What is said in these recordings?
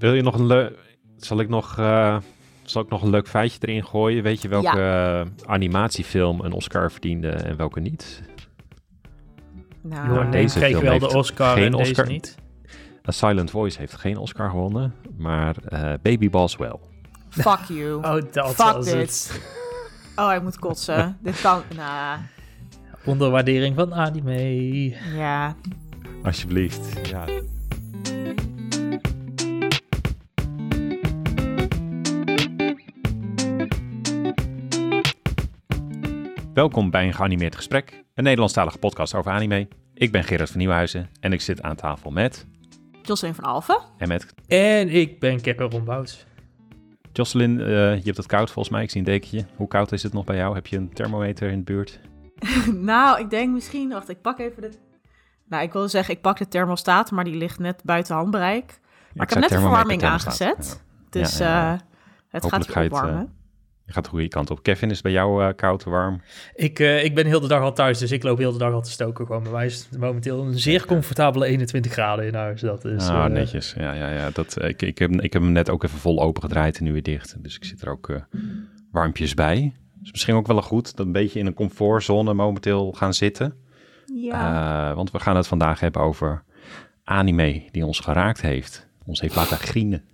wil je nog een leuk... Zal ik nog... eh, zal ik nog een leuk feitje erin gooien? Weet je welke eh, animatiefilm een Oscar verdiende en welke niet? Nou, Name deze kreeg film wel de Oscar geen en deze Oscar. niet. A Silent Voice heeft geen Oscar gewonnen, maar eh, Baby Boss wel. fuck you. Oh, dat fuck was dit. het. Oh, ik moet kotsen. dit kan... Nou, Onderwaardering van anime. ja. Alsjeblieft. Ja. Welkom bij een geanimeerd gesprek, een Nederlandstalige podcast over anime. Ik ben Gerard van Nieuwhuizen en ik zit aan tafel met Jocelyn van Alphen. en met En ik ben Kevin Rombouts. Jocelyn. eh, je hebt het koud volgens mij, ik zie een dekentje. Hoe koud is het nog bij jou? Heb je een thermometer in de buurt? nou, ik denk misschien... Wacht, ik pak even de... Nou, ik wilde zeggen, ik pak de thermostaat, maar die ligt net buiten handbereik. Maar ik, heb net de verwarming aangezet. Dus Ja, ja, ja. eh, het Hopelijk gaat ga weer je het, opwarmen. Je gaat de goede kant op. Kevin, is het bij jou eh, koud, warm? Ik, eh, ik ben heel de dag al thuis, dus ik loop heel de dag al te stoken. Gewoon bij mij is het momenteel een zeer comfortabele 21 graden in huis. Dat is, ah, eh, netjes. Ja, ja, ja. Dat, ik, ik, heb, ik heb hem net ook even vol open gedraaid en nu weer dicht. Dus ik zit er ook eh, warmpjes bij. Dus misschien ook wel goed dat een beetje in een comfortzone momenteel gaan zitten. Ja. Eh, want we gaan het vandaag hebben over anime die ons geraakt heeft. Ons heeft laten grienen,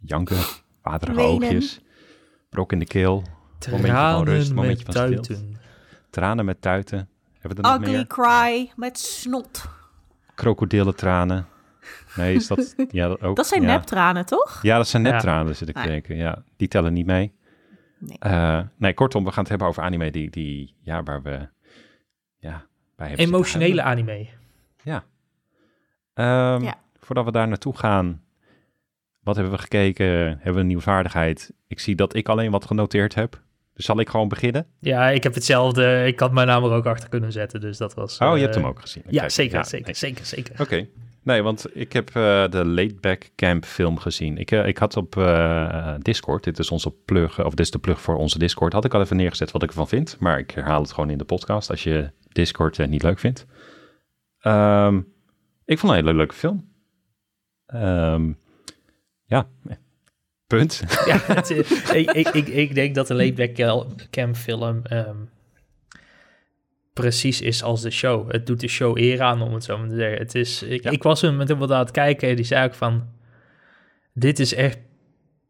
janken, waterige Wenen. oogjes, brok in de keel, momentje van Tranen rust, momentje met van stilte. tuiten. tranen met tuiten. Hebben we er nog Ugly meer? cry met snot. Krokodillentranen. Nee, is dat... Ja, dat ook. Dat zijn ja. neptranen, toch? Ja, dat zijn Ja. neptranen, zit ik te denken. Ja, die tellen niet mee. Nee. Eh, nee, kortom, we gaan het hebben over anime die, die ja, waar we ja, bij hebben Emotionele anime. huilen. Ehm, Ja. Voordat we daar naartoe gaan, wat hebben we gekeken? Hebben we een nieuwswaardigheid? Ik zie dat ik alleen wat genoteerd heb. Dus zal ik gewoon beginnen? Ja, ik heb hetzelfde. Ik had mijn naam er ook achter kunnen zetten, dus dat was... Oh, je eh, hebt hem ook gezien. Ja, Kijk, zeker, ja, zeker, nee. zeker, zeker. Oké. Nee, want ik heb eh, de Laidback Camp film gezien. Ik, eh, ik had op eh, Discord, dit is onze plug, of dit is de plug voor onze Discord, had ik al even neergezet wat ik ervan vind. Maar ik herhaal het gewoon in de podcast als je Discord eh, niet leuk vindt. Ehm, ik vond een hele leuke film. Ehm, ja, punt. Ja, het, ik, ik, ik, ik denk dat de Laidback Camp film ehm, precies is als de show. Het doet de show eer aan, om het zo maar te zeggen. Het is, ik, Ja. ik was hem met iemand aan het kijken en die zei ook van... Dit is echt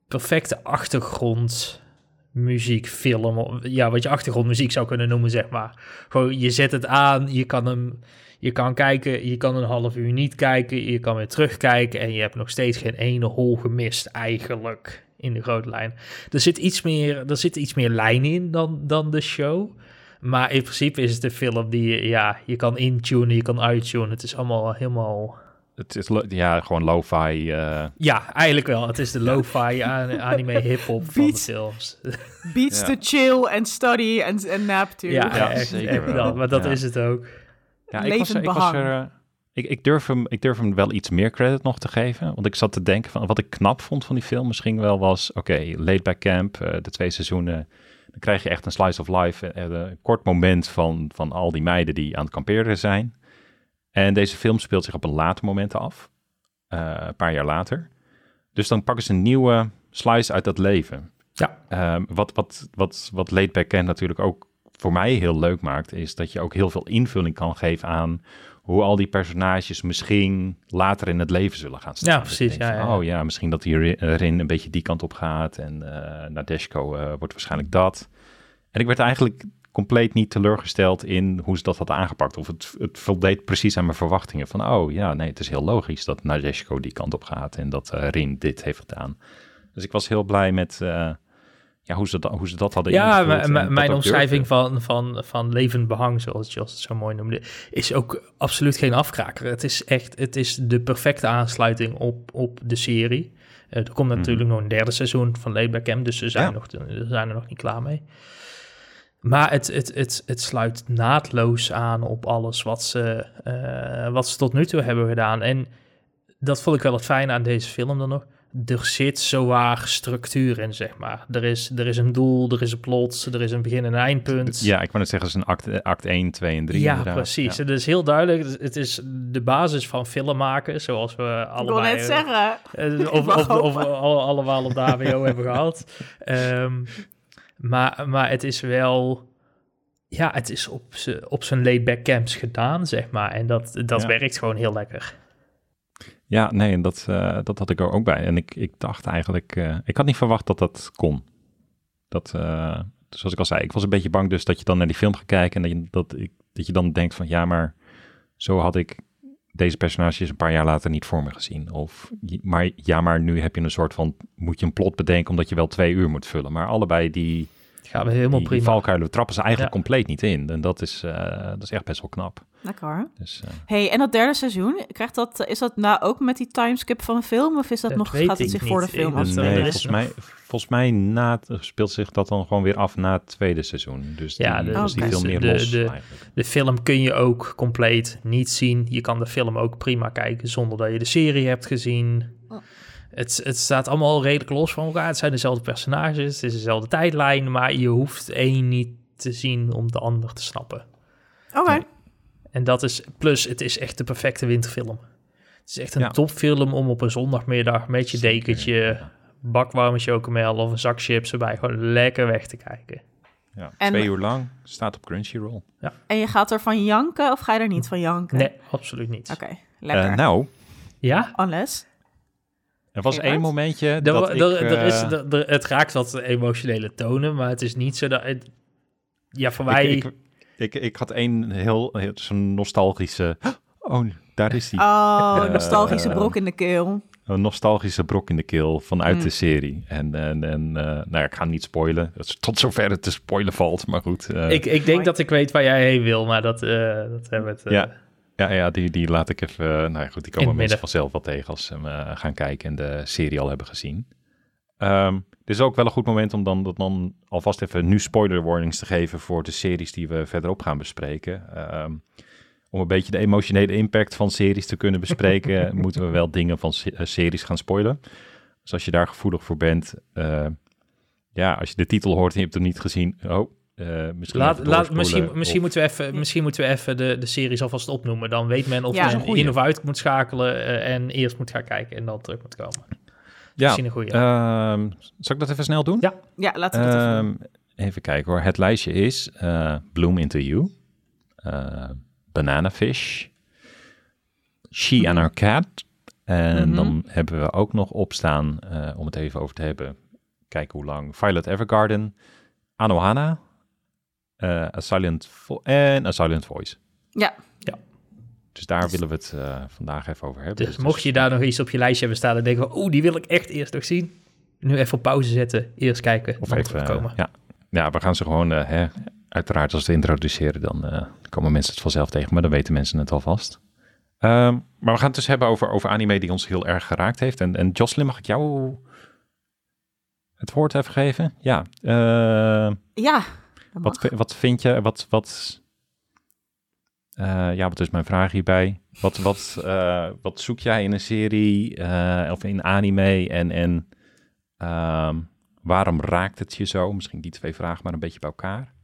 perfecte achtergrondmuziek, film. of- Ja, wat je achtergrondmuziek zou kunnen noemen, zeg maar. Gewoon, je zet het aan, je kan hem... Je kan kijken, je kan een half uur niet kijken, je kan weer terugkijken en je hebt nog steeds geen ene hol gemist eigenlijk in de grote lijn. Er zit iets meer, er zit iets meer lijn in dan, dan de show. Maar in principe is het een film die je, ja, je kan intunen, je kan uittunen. Het is allemaal helemaal... Het is ja, gewoon lo-fi. eh, Ja, eigenlijk wel. Het is de lo-fi an- anime hip-hop van de Beats. films. Beats Ja. to chill and study and, and nap to. Ja, Ja, echt, zeker wel. Maar dat Ja. is het ook. Ja, ik was, ik, was er, eh, ik, ik, durf hem, ik durf hem wel iets meer credit nog te geven. Want ik zat te denken van wat ik knap vond van die film misschien wel was... Oké, Late Back Camp, eh, de twee seizoenen. Dan krijg je echt een slice of life. eh, een kort moment van, van al die meiden die aan het kamperen zijn. En deze film speelt zich op een later moment af. een paar jaar later. Dus dan pakken ze een nieuwe slice uit dat leven. Ja. Ehm, wat, wat, wat, wat Late Back Camp natuurlijk ook voor mij heel leuk maakt, is dat je ook heel veel invulling kan geven aan hoe al die personages misschien later in het leven zullen gaan staan. Ja, precies, ja, van, ja. Oh ja, misschien dat die Ri- eh, Rin een beetje die kant op gaat en eh Nadeshko eh, wordt waarschijnlijk dat. En ik werd eigenlijk compleet niet teleurgesteld in hoe ze dat had aangepakt. Of het, het voldeed precies aan mijn verwachtingen. Van, oh ja, nee, het is heel logisch dat Nadeshko die kant op gaat en dat eh, Rin dit heeft gedaan. Dus ik was heel blij met ja, hoe, ze dat, hoe ze dat hadden Ja, dat mijn omschrijving van, van, van levend behang, zoals Jos het zo mooi noemde, is ook absoluut geen afkraker. Het is echt, het is de perfecte aansluiting op, op de serie. Eh, er komt natuurlijk nog een derde seizoen van Layback Camp, dus ze zijn, Ja. nog, ze zijn er nog niet klaar mee. Maar het, het, het, het sluit naadloos aan op alles wat ze, eh, wat ze tot nu toe hebben gedaan. En dat vond ik wel het fijne aan deze film dan nog. Er zit zowaar structuur in, zeg maar. Er is, er is een doel, er is een plot, er is een begin- en een eindpunt. Ja, ik wou net zeggen, het is een act, act 1, 2 en 3 Ja, inderdaad. precies. Ja. Het is heel duidelijk. Het is de basis van film maken, zoals we Ik wil allebei... net zeggen. eh, of, of, allemaal op de HBO hebben gehad. Ehm, maar, maar het is wel... Ja, het is op, z'n- op zijn laid-back camps gedaan, zeg maar. En dat, dat Ja. werkt gewoon heel lekker. Ja, nee, dat, eh, dat had ik er ook bij. En ik, ik dacht eigenlijk, eh, ik had niet verwacht dat dat kon. Dat, eh, zoals ik al zei, ik was een beetje bang dus dat je dan naar die film gaat kijken en dat je, dat, ik, dat je dan denkt van, ja, maar zo had ik deze personages een paar jaar later niet voor me gezien. Of, maar ja, maar nu heb je een soort van, moet je een plot bedenken omdat je wel twee uur moet vullen. Maar allebei die, Gaan we helemaal die, die prima. valkuilen trappen ze eigenlijk Ja. compleet niet in. En dat is, eh, dat is echt best wel knap. Lekker. Dus, eh, Hey, en dat derde seizoen, krijgt dat, is dat nou ook met die timeskip van een film? Of is dat, Dat nog, gaat het zich niet. voor de film afspelen? eh, nee, volgens mij, volgens mij na, speelt zich dat dan gewoon weer af na het tweede seizoen. Dus Ja, die, de- was die dus veel meer de- los. De film kun je ook compleet niet zien. Je kan de film ook prima kijken zonder dat je de serie hebt gezien. Het, het staat allemaal redelijk los van elkaar. Het zijn dezelfde personages, het is dezelfde tijdlijn, maar je hoeft één niet te zien om de ander te snappen. Oké. En dat is, plus het is echt de perfecte winterfilm. Het is echt een Ja. topfilm om op een zondagmiddag met je dekentje, ja. bakwarme chocomel of een zak chips erbij gewoon lekker weg te kijken. Ja, En- twee uur lang, staat op Crunchyroll. En je gaat er van janken of ga je er niet van janken? Nee, absoluut niet. Oké, lekker. Eh, nou, Ja? Unless. Er was één momentje Er, dat er, ik... er is, eh, er- er- het raakt wat emotionele tonen, maar het is niet zo dat... Het, ja, voor mij... ik, ik, ik had één heel, heel zo'n nostalgische... Oh, daar is die. Oh, Eh, nostalgische brok in de keel. Een nostalgische brok in de keel vanuit Mm. de serie. En, en, en eh, nou ja, ik ga niet spoilen. Dat is tot zover het te spoilen valt, maar goed. eh, ik, ik denk dat ik weet waar jij heen wil, maar dat, eh, dat hebben we het... eh, Ja. Ja, ja die, die laat ik even... nou ja, goed, die komen mensen vanzelf wel tegen als ze eh, gaan kijken en de serie al hebben gezien. Ehm, dit is ook wel een goed moment om dan, dat dan alvast even nu spoiler warnings te geven voor de series die we verderop gaan bespreken. Ehm, om een beetje de emotionele impact van series te kunnen bespreken, moeten we wel dingen van eh, series gaan spoilen. Dus als je daar gevoelig voor bent, eh, ja, als je de titel hoort en je hebt hem niet gezien, oh, eh, misschien Laat, laat, misschien, misschien, of- moeten we even, misschien moeten we even de, de series alvast opnoemen. Dan weet men of Ja. Men goeie. in of uit moet schakelen eh, en eerst moet gaan kijken en dan terug moet komen. Ja, Misschien een goede. Ehm, zal ik dat even snel doen? Ja. Ja, laten we dat even doen. Ehm, even kijken hoor. Het lijstje is eh, Bloom Into You, eh, Banana Fish, She and Her Cat. En Mhm. dan hebben we ook nog opstaan, eh, om het even over te hebben, kijken hoe lang, Violet Evergarden, Anohana, eh, A Silent Vo- en A Silent Voice. Ja. Dus daar Dus- willen we het eh, vandaag even over hebben. Dus mocht je daar nog iets op je lijstje hebben staan en denken van, oeh, die wil ik echt eerst nog zien. Nu even op pauze zetten, eerst kijken, Of even, terugkomen. ja. ja, we gaan ze gewoon, eh, hè, uiteraard als we het introduceren, dan eh, komen mensen het vanzelf tegen, maar dan weten mensen het alvast. Ehm, maar we gaan het dus hebben over, over anime die ons heel erg geraakt heeft. En, en Jocelyn, mag ik jou het woord even geven? Ja, eh, Ja, wat, wat vind je, wat, wat, eh, ja, wat is mijn vraag hierbij? Wat, wat, eh, wat zoek jij in een serie eh, of in anime en, en ehm, waarom raakt het je zo? Misschien die twee vragen maar een beetje bij elkaar.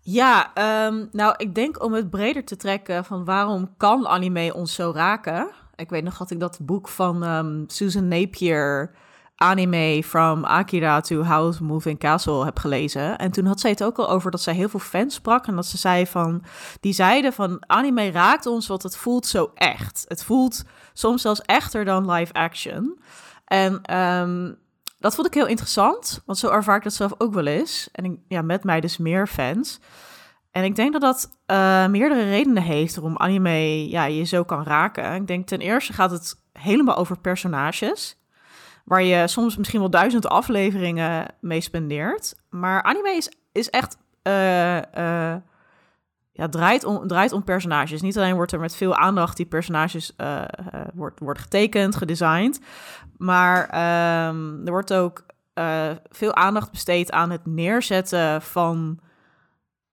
Ja, ehm, nou, ik denk om het breder te trekken van waarom kan anime ons zo raken? Ik weet nog dat ik dat boek van ehm, Susan Napier, Anime from Akira to House Moving Castle, heb gelezen. En toen had zij het ook al over dat zij heel veel fans sprak en dat ze zei van, die zeiden van anime raakt ons, want het voelt zo echt. Het voelt soms zelfs echter dan live action. En ehm, dat vond ik heel interessant, want zo ervaar ik dat zelf ook wel eens. En ja, met mij dus meer fans. En ik denk dat dat eh, meerdere redenen heeft waarom anime ja, je zo kan raken. Ik denk ten eerste gaat het helemaal over personages. Waar je soms misschien wel duizend afleveringen mee spendeert. Maar anime is, is echt. eh, eh, ja, draait om, draait om personages. Niet alleen wordt er met veel aandacht die personages eh, wordt, wordt getekend, gedesigned. Maar ehm, er wordt ook veel aandacht besteed aan het neerzetten van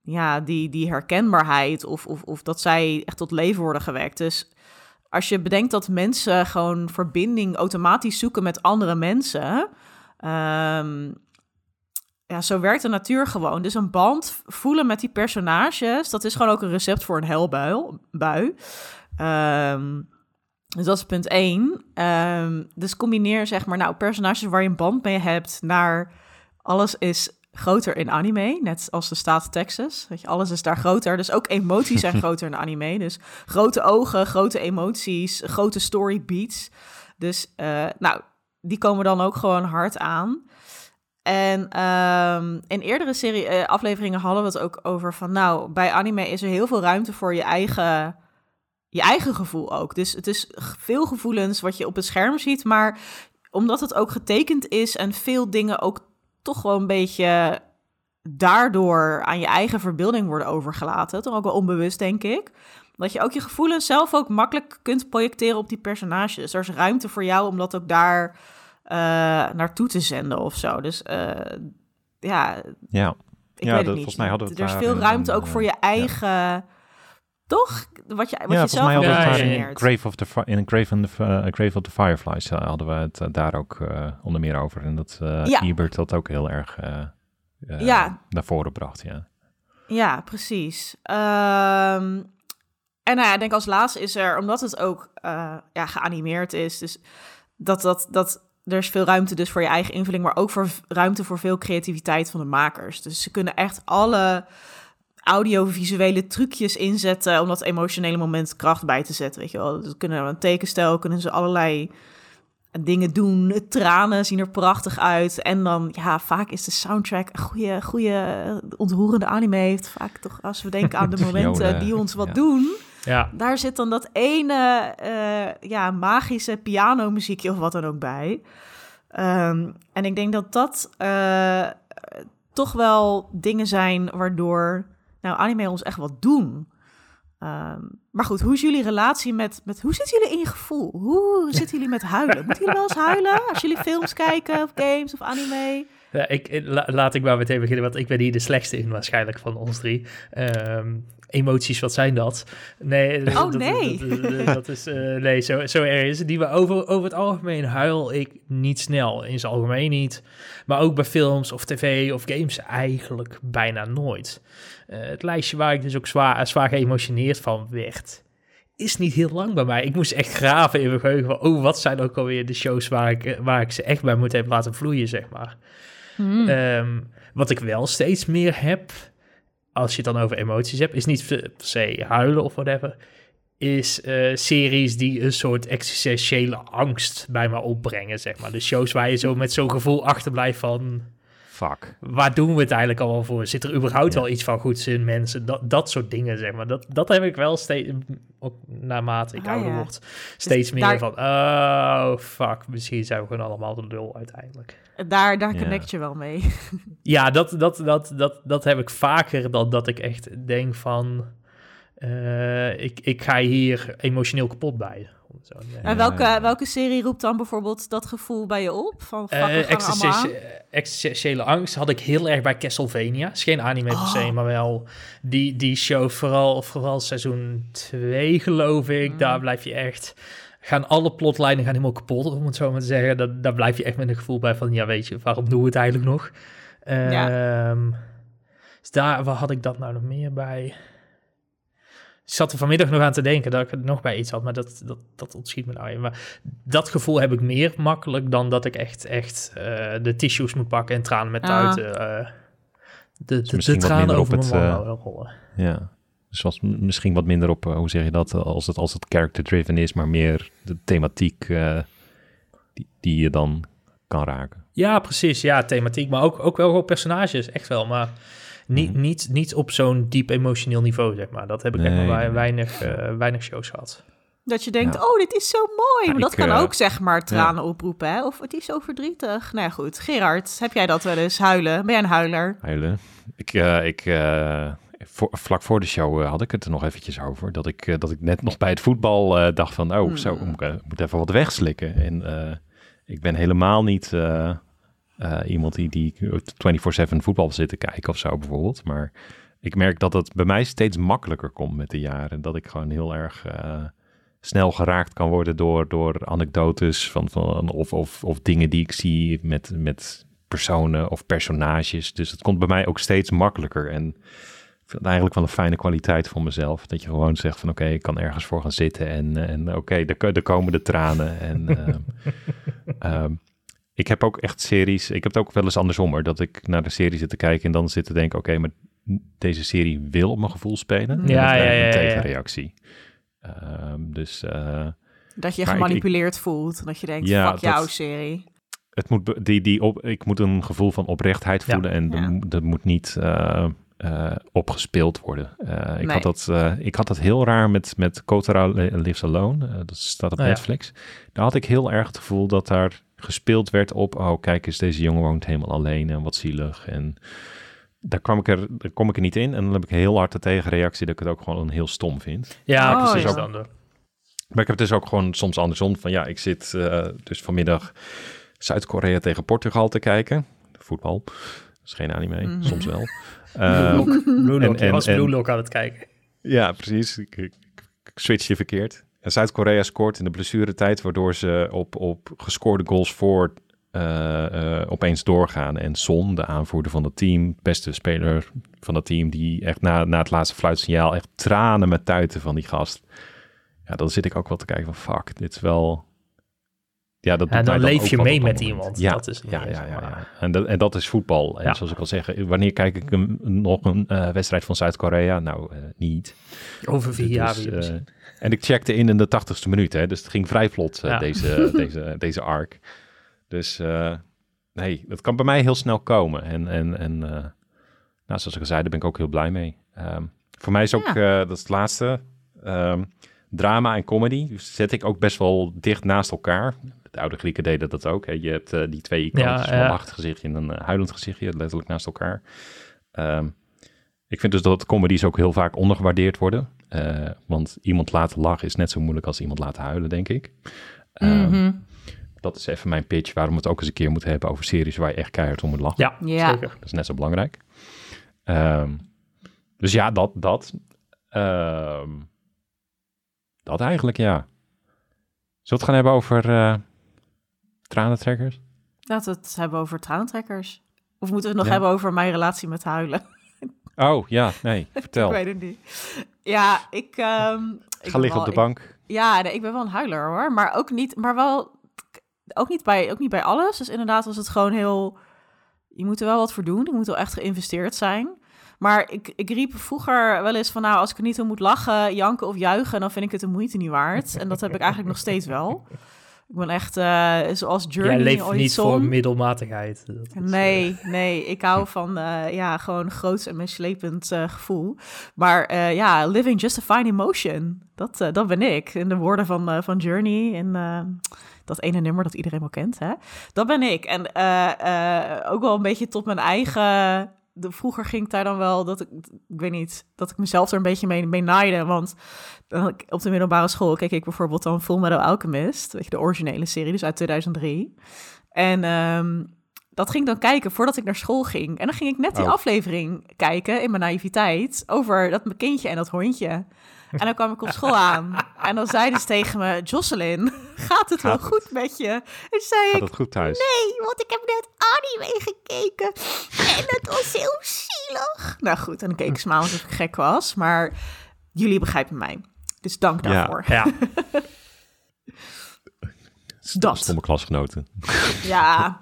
ja, die, die herkenbaarheid. Of, of, of dat zij echt tot leven worden gewekt. Dus als je bedenkt dat mensen gewoon verbinding automatisch zoeken met andere mensen. ehm, ja, zo werkt de natuur gewoon. Dus een band voelen met die personages, dat is gewoon ook een recept voor een helbui. Bui. Ehm, dus dat is punt één. Ehm, dus combineer zeg maar, nou, personages waar je een band mee hebt naar alles is groter in anime, net als de staat Texas. Weet je, alles is daar groter. Dus ook emoties zijn groter in anime. Dus grote ogen, grote emoties, grote story beats. Dus eh, nou, die komen dan ook gewoon hard aan. En ehm, in eerdere serie, eh, afleveringen hadden we het ook over van... nou, bij anime is er heel veel ruimte voor je eigen, je eigen gevoel ook. Dus het is veel gevoelens wat je op het scherm ziet... maar omdat het ook getekend is en veel dingen ook toch wel een beetje... daardoor aan je eigen verbeelding worden overgelaten. Toch ook wel onbewust, denk ik. Dat je ook je gevoelens zelf ook makkelijk kunt projecteren op die personages. Er is ruimte voor jou om dat ook daar eh, naartoe te zenden of zo. Dus eh, ja, Ja, ik Ja, weet dat- het niet. volgens mij hadden we het er is veel ruimte ook voor je eh, eigen... Toch? Wat je, wat ja je zelf mij Ja, in. Grave of the, in Grave, of the, eh, Grave of the Fireflies eh, hadden we het eh, daar ook onder meer over. En dat Ja. Ebert dat ook heel erg Ja. naar voren bracht, ja. Ja, precies. Ehm, en nou ja, ik denk als laatste is er, omdat het ook ja, geanimeerd is, dus dat, dat, dat er is veel ruimte dus voor je eigen invulling, maar ook voor ruimte voor veel creativiteit van de makers. Dus ze kunnen echt alle audiovisuele trucjes inzetten om dat emotionele moment kracht bij te zetten. Weet je wel, ze kunnen een tekenstijl, kunnen ze allerlei dingen doen. Tranen zien er prachtig uit. En dan, ja, vaak is de soundtrack een goede, goede ontroerende anime. Heeft vaak toch, als we denken aan de momenten die ons wat ja. doen. Ja, Daar zit dan dat ene eh, ja, magische pianomuziekje of wat dan ook bij. Ehm, en ik denk dat dat eh, toch wel dingen zijn waardoor nou, anime ons echt wat doen. Ehm, maar goed, hoe is jullie relatie met, met... Hoe zitten jullie in je gevoel? Hoe zitten jullie met huilen? Moeten jullie wel eens huilen als jullie films kijken of games of anime? Ja, ik, la- laat ik maar meteen beginnen, want ik ben hier de slechtste in waarschijnlijk van ons drie. Ehm, emoties, wat zijn dat? Nee, Oh, dat, nee. Dat, dat- dat is, eh, nee, zo, zo erg is het niet. Maar over, over het algemeen huil ik niet snel. In zijn algemeen niet. Maar ook bij films of tv of games eigenlijk bijna nooit. Eh, het lijstje waar ik dus ook zwaar, zwaar geëmotioneerd van werd, is niet heel lang bij mij. Ik moest echt graven in mijn geheugen van, oh, wat zijn ook alweer de shows waar ik, eh, waar ik ze echt bij moet hebben laten vloeien, zeg maar. Hmm. Ehm, wat ik wel steeds meer heb, als je het dan over emoties hebt, is niet per se huilen of whatever. Is eh, series die een soort existentiële angst bij me opbrengen, zeg maar. De shows waar je zo met zo'n gevoel achterblijft van... Fuck. Waar doen we het eigenlijk allemaal voor? Zit er überhaupt Ja. wel iets van goeds in mensen? Dat, dat soort dingen, zeg maar. Dat, dat heb ik wel steeds, ook naarmate ik Ah, ouder ja. word, steeds meer daar- van... Oh, fuck, misschien zijn we gewoon allemaal de lul uiteindelijk. Daar, daar Ja. connect je wel mee. Ja, dat, dat, dat, dat, dat heb ik vaker dan dat ik echt denk van... eh, ik, ik ga hier emotioneel kapot bij. Zo. En welke, welke serie roept dan bijvoorbeeld dat gevoel bij je op? Van, existentie- existentiële angst had ik heel erg bij Castlevania. is geen anime per se, Oh. maar wel die, die show, vooral, vooral seizoen 2 geloof ik. Mm. Daar blijf je echt... Gaan alle plotlijnen gaan helemaal kapot, om het zo maar te zeggen. Dat, daar blijf je echt met een gevoel bij van... Ja, weet je, waarom doen we het eigenlijk nog? Ja. Ehm, dus daar, waar had ik dat nou nog meer bij? Ik zat er vanmiddag nog aan te denken dat ik er nog bij iets had, maar dat, dat, dat ontschiet me nou even. Maar dat gevoel heb ik meer makkelijk dan dat ik echt, echt eh, de tissues moet pakken en tranen met Ah. tuiten. eh, de, de, de misschien wat tranen minder over op mijn het, wang eh, rollen. Ja. Dus was misschien wat minder op, hoe zeg je dat, als het, als het character-driven is, maar meer de thematiek eh, die, die je dan kan raken. Ja, precies. Ja, thematiek, maar ook, ook wel gewoon personages, echt wel. Maar niet, Mhm. niet, niet op zo'n diep emotioneel niveau, zeg maar. Dat heb ik echt Nee, maar nee, nee. weinig, eh, weinig shows gehad. Dat je denkt, Ja. oh, dit is zo mooi. Ja, maar dat ik, kan eh, ook, zeg maar, tranen oproepen, hè? Of het is zo verdrietig. Nou ja, goed. Gerard, heb jij dat wel eens? Huilen? Ben jij een huiler? Huilen. Ik, eh, ik, eh, voor, vlak voor de show eh, had ik het er nog eventjes over. Dat ik, eh, dat ik net nog bij het voetbal eh, dacht van, oh, zo, Hmm. moet ik moet even wat wegslikken. En eh, ik ben helemaal niet eh, eh, iemand die, die 24-7 voetbal zit te kijken of zo bijvoorbeeld. Maar ik merk dat het bij mij steeds makkelijker komt met de jaren. Dat ik gewoon heel erg eh, snel geraakt kan worden door, door anekdotes van, van, of, of, of dingen die ik zie met, met personen of personages. Dus het komt bij mij ook steeds makkelijker. En ik vind het eigenlijk wel een fijne kwaliteit van mezelf. Dat je gewoon zegt van oké, ik kan ergens voor gaan zitten en, en oké, okay, er, komen de tranen. En ehm, ehm, ik heb ook echt series, ik heb het ook wel eens andersom hoor, dat ik naar de serie zit te kijken en dan zit te denken, oké, maar deze serie wil op mijn gevoel spelen. Ja, ja, ja, Een tegenreactie. Ehm, dus... Uh, dat je gemanipuleerd voelt, dat je denkt, ja, fuck jouw serie. Het moet, die, die op, ik moet een gevoel van oprechtheid voelen en dat, dat moet niet... Uh, uh, opgespeeld worden. Uh, ik, had dat, uh, ik had dat heel raar met, met Kotara Lives Alone. dat staat op oh, Netflix. Daar had ik heel erg het gevoel dat daar gespeeld werd op... oh, kijk eens, deze jongen woont helemaal alleen en wat zielig. En daar, kwam ik er, daar kom ik er niet in. En dan heb ik heel hard de tegenreactie dat ik het ook gewoon heel stom vind. Ja, oh, precies. Ook, maar ik heb het dus ook gewoon soms andersom. Van ja, ik zit dus vanmiddag Zuid-Korea tegen Portugal te kijken. Voetbal. Dat is geen anime, mm soms wel. Uh, Blue Lock, en, was Blue Lock aan het kijken. Ja, precies. Ik, ik, ik switch je verkeerd. En Zuid-Korea scoort in de blessuretijd, waardoor ze op, op gescoorde goals voor uh, uh, opeens doorgaan. En Son, de aanvoerder van het team, beste speler van het team, die echt na, na het laatste fluitsignaal echt tranen met tuiten van die gast. Ja, dan zit ik ook wel te kijken van fuck, dit is wel ja, dat en dan, leef je mee met iemand. Ja, dat is ja, ja, ja, ja, En, dat, en dat is voetbal. En zoals ik al zeg, wanneer kijk ik nog een uh, wedstrijd van Zuid-Korea? Nou, niet. Over vier jaar weer En ik checkte in in de tachtigste minuut, hè, dus het ging vrij vlot, deze, deze, deze arc. Dus nee, dat kan bij mij heel snel komen. En, en, en nou, zoals ik al zei, daar ben ik ook heel blij mee. Um, voor mij is ook, dat is het laatste, um, drama en comedy. Dus zet ik ook best wel dicht naast elkaar de oude Grieken deden dat ook. Hè. Je hebt uh, die twee icoontjes, ja, een lachend gezichtje en een uh, huilend gezichtje, letterlijk naast elkaar. Um, ik vind dus dat comedies ook heel vaak ondergewaardeerd worden. Uh, want iemand laten lachen is net zo moeilijk als iemand laten huilen, denk ik. Um, mm -hmm. Dat is even mijn pitch waarom we het ook eens een keer moeten hebben over series waar je echt keihard om moet lachen. Ja, ja. zeker. Dat is net zo belangrijk. Um, dus ja, dat, dat. dat eigenlijk, ja. Zullen we het gaan hebben over Tranentrekkers? Laten we het hebben over tranentrekkers. Of moeten we het nog hebben over mijn relatie met huilen? Oh, ja, nee, vertel. ik weet het niet. Ja, ik... Um, ik Ga liggen op de bank. ja, nee, ik ben wel een huiler hoor. Maar ook niet, maar wel... Ook niet, bij, ook niet bij alles. Dus inderdaad was het gewoon heel... Je moet er wel wat voor doen. Je moet wel echt geïnvesteerd zijn. Maar ik, ik riep vroeger wel eens van... Nou, als ik er niet om moet lachen, janken of juichen... dan vind ik het de moeite niet waard. En dat heb ik eigenlijk nog steeds wel. Ik ben echt uh, zoals Journey Jij leeft niet voor middelmatigheid. Dat nee, is, uh... nee. Ik hou van uh, ja, gewoon groots en meeslepend gevoel. Maar ja, living just a fine emotion. Dat, dat ben ik. In de woorden van, van Journey. In dat ene nummer dat iedereen wel kent. Hè? Dat ben ik. En ook wel een beetje tot mijn eigen de, vroeger ging ik daar dan wel dat ik, ik weet niet, dat ik mezelf er een beetje mee, mee naaide. Want op de middelbare school keek ik bijvoorbeeld dan Full Metal Alchemist, weet je, de originele serie, dus uit 2003. En um, dat ging dan kijken voordat ik naar school ging. En dan ging ik net die oh. aflevering kijken in mijn naïviteit over dat mijn kindje en dat hondje. En dan kwam ik op school aan. En dan zeiden ze tegen me: Jocelyn, gaat het wel goed met je? En zei gaat ik: het goed thuis? Nee, want ik heb net anime gekeken. En het was heel zielig. Nou goed, en dan keek ik smaal alsof ik gek was. Maar jullie begrijpen mij. Dus dank daarvoor. Ja. ja. Dat. Stomme klasgenoten. Ja,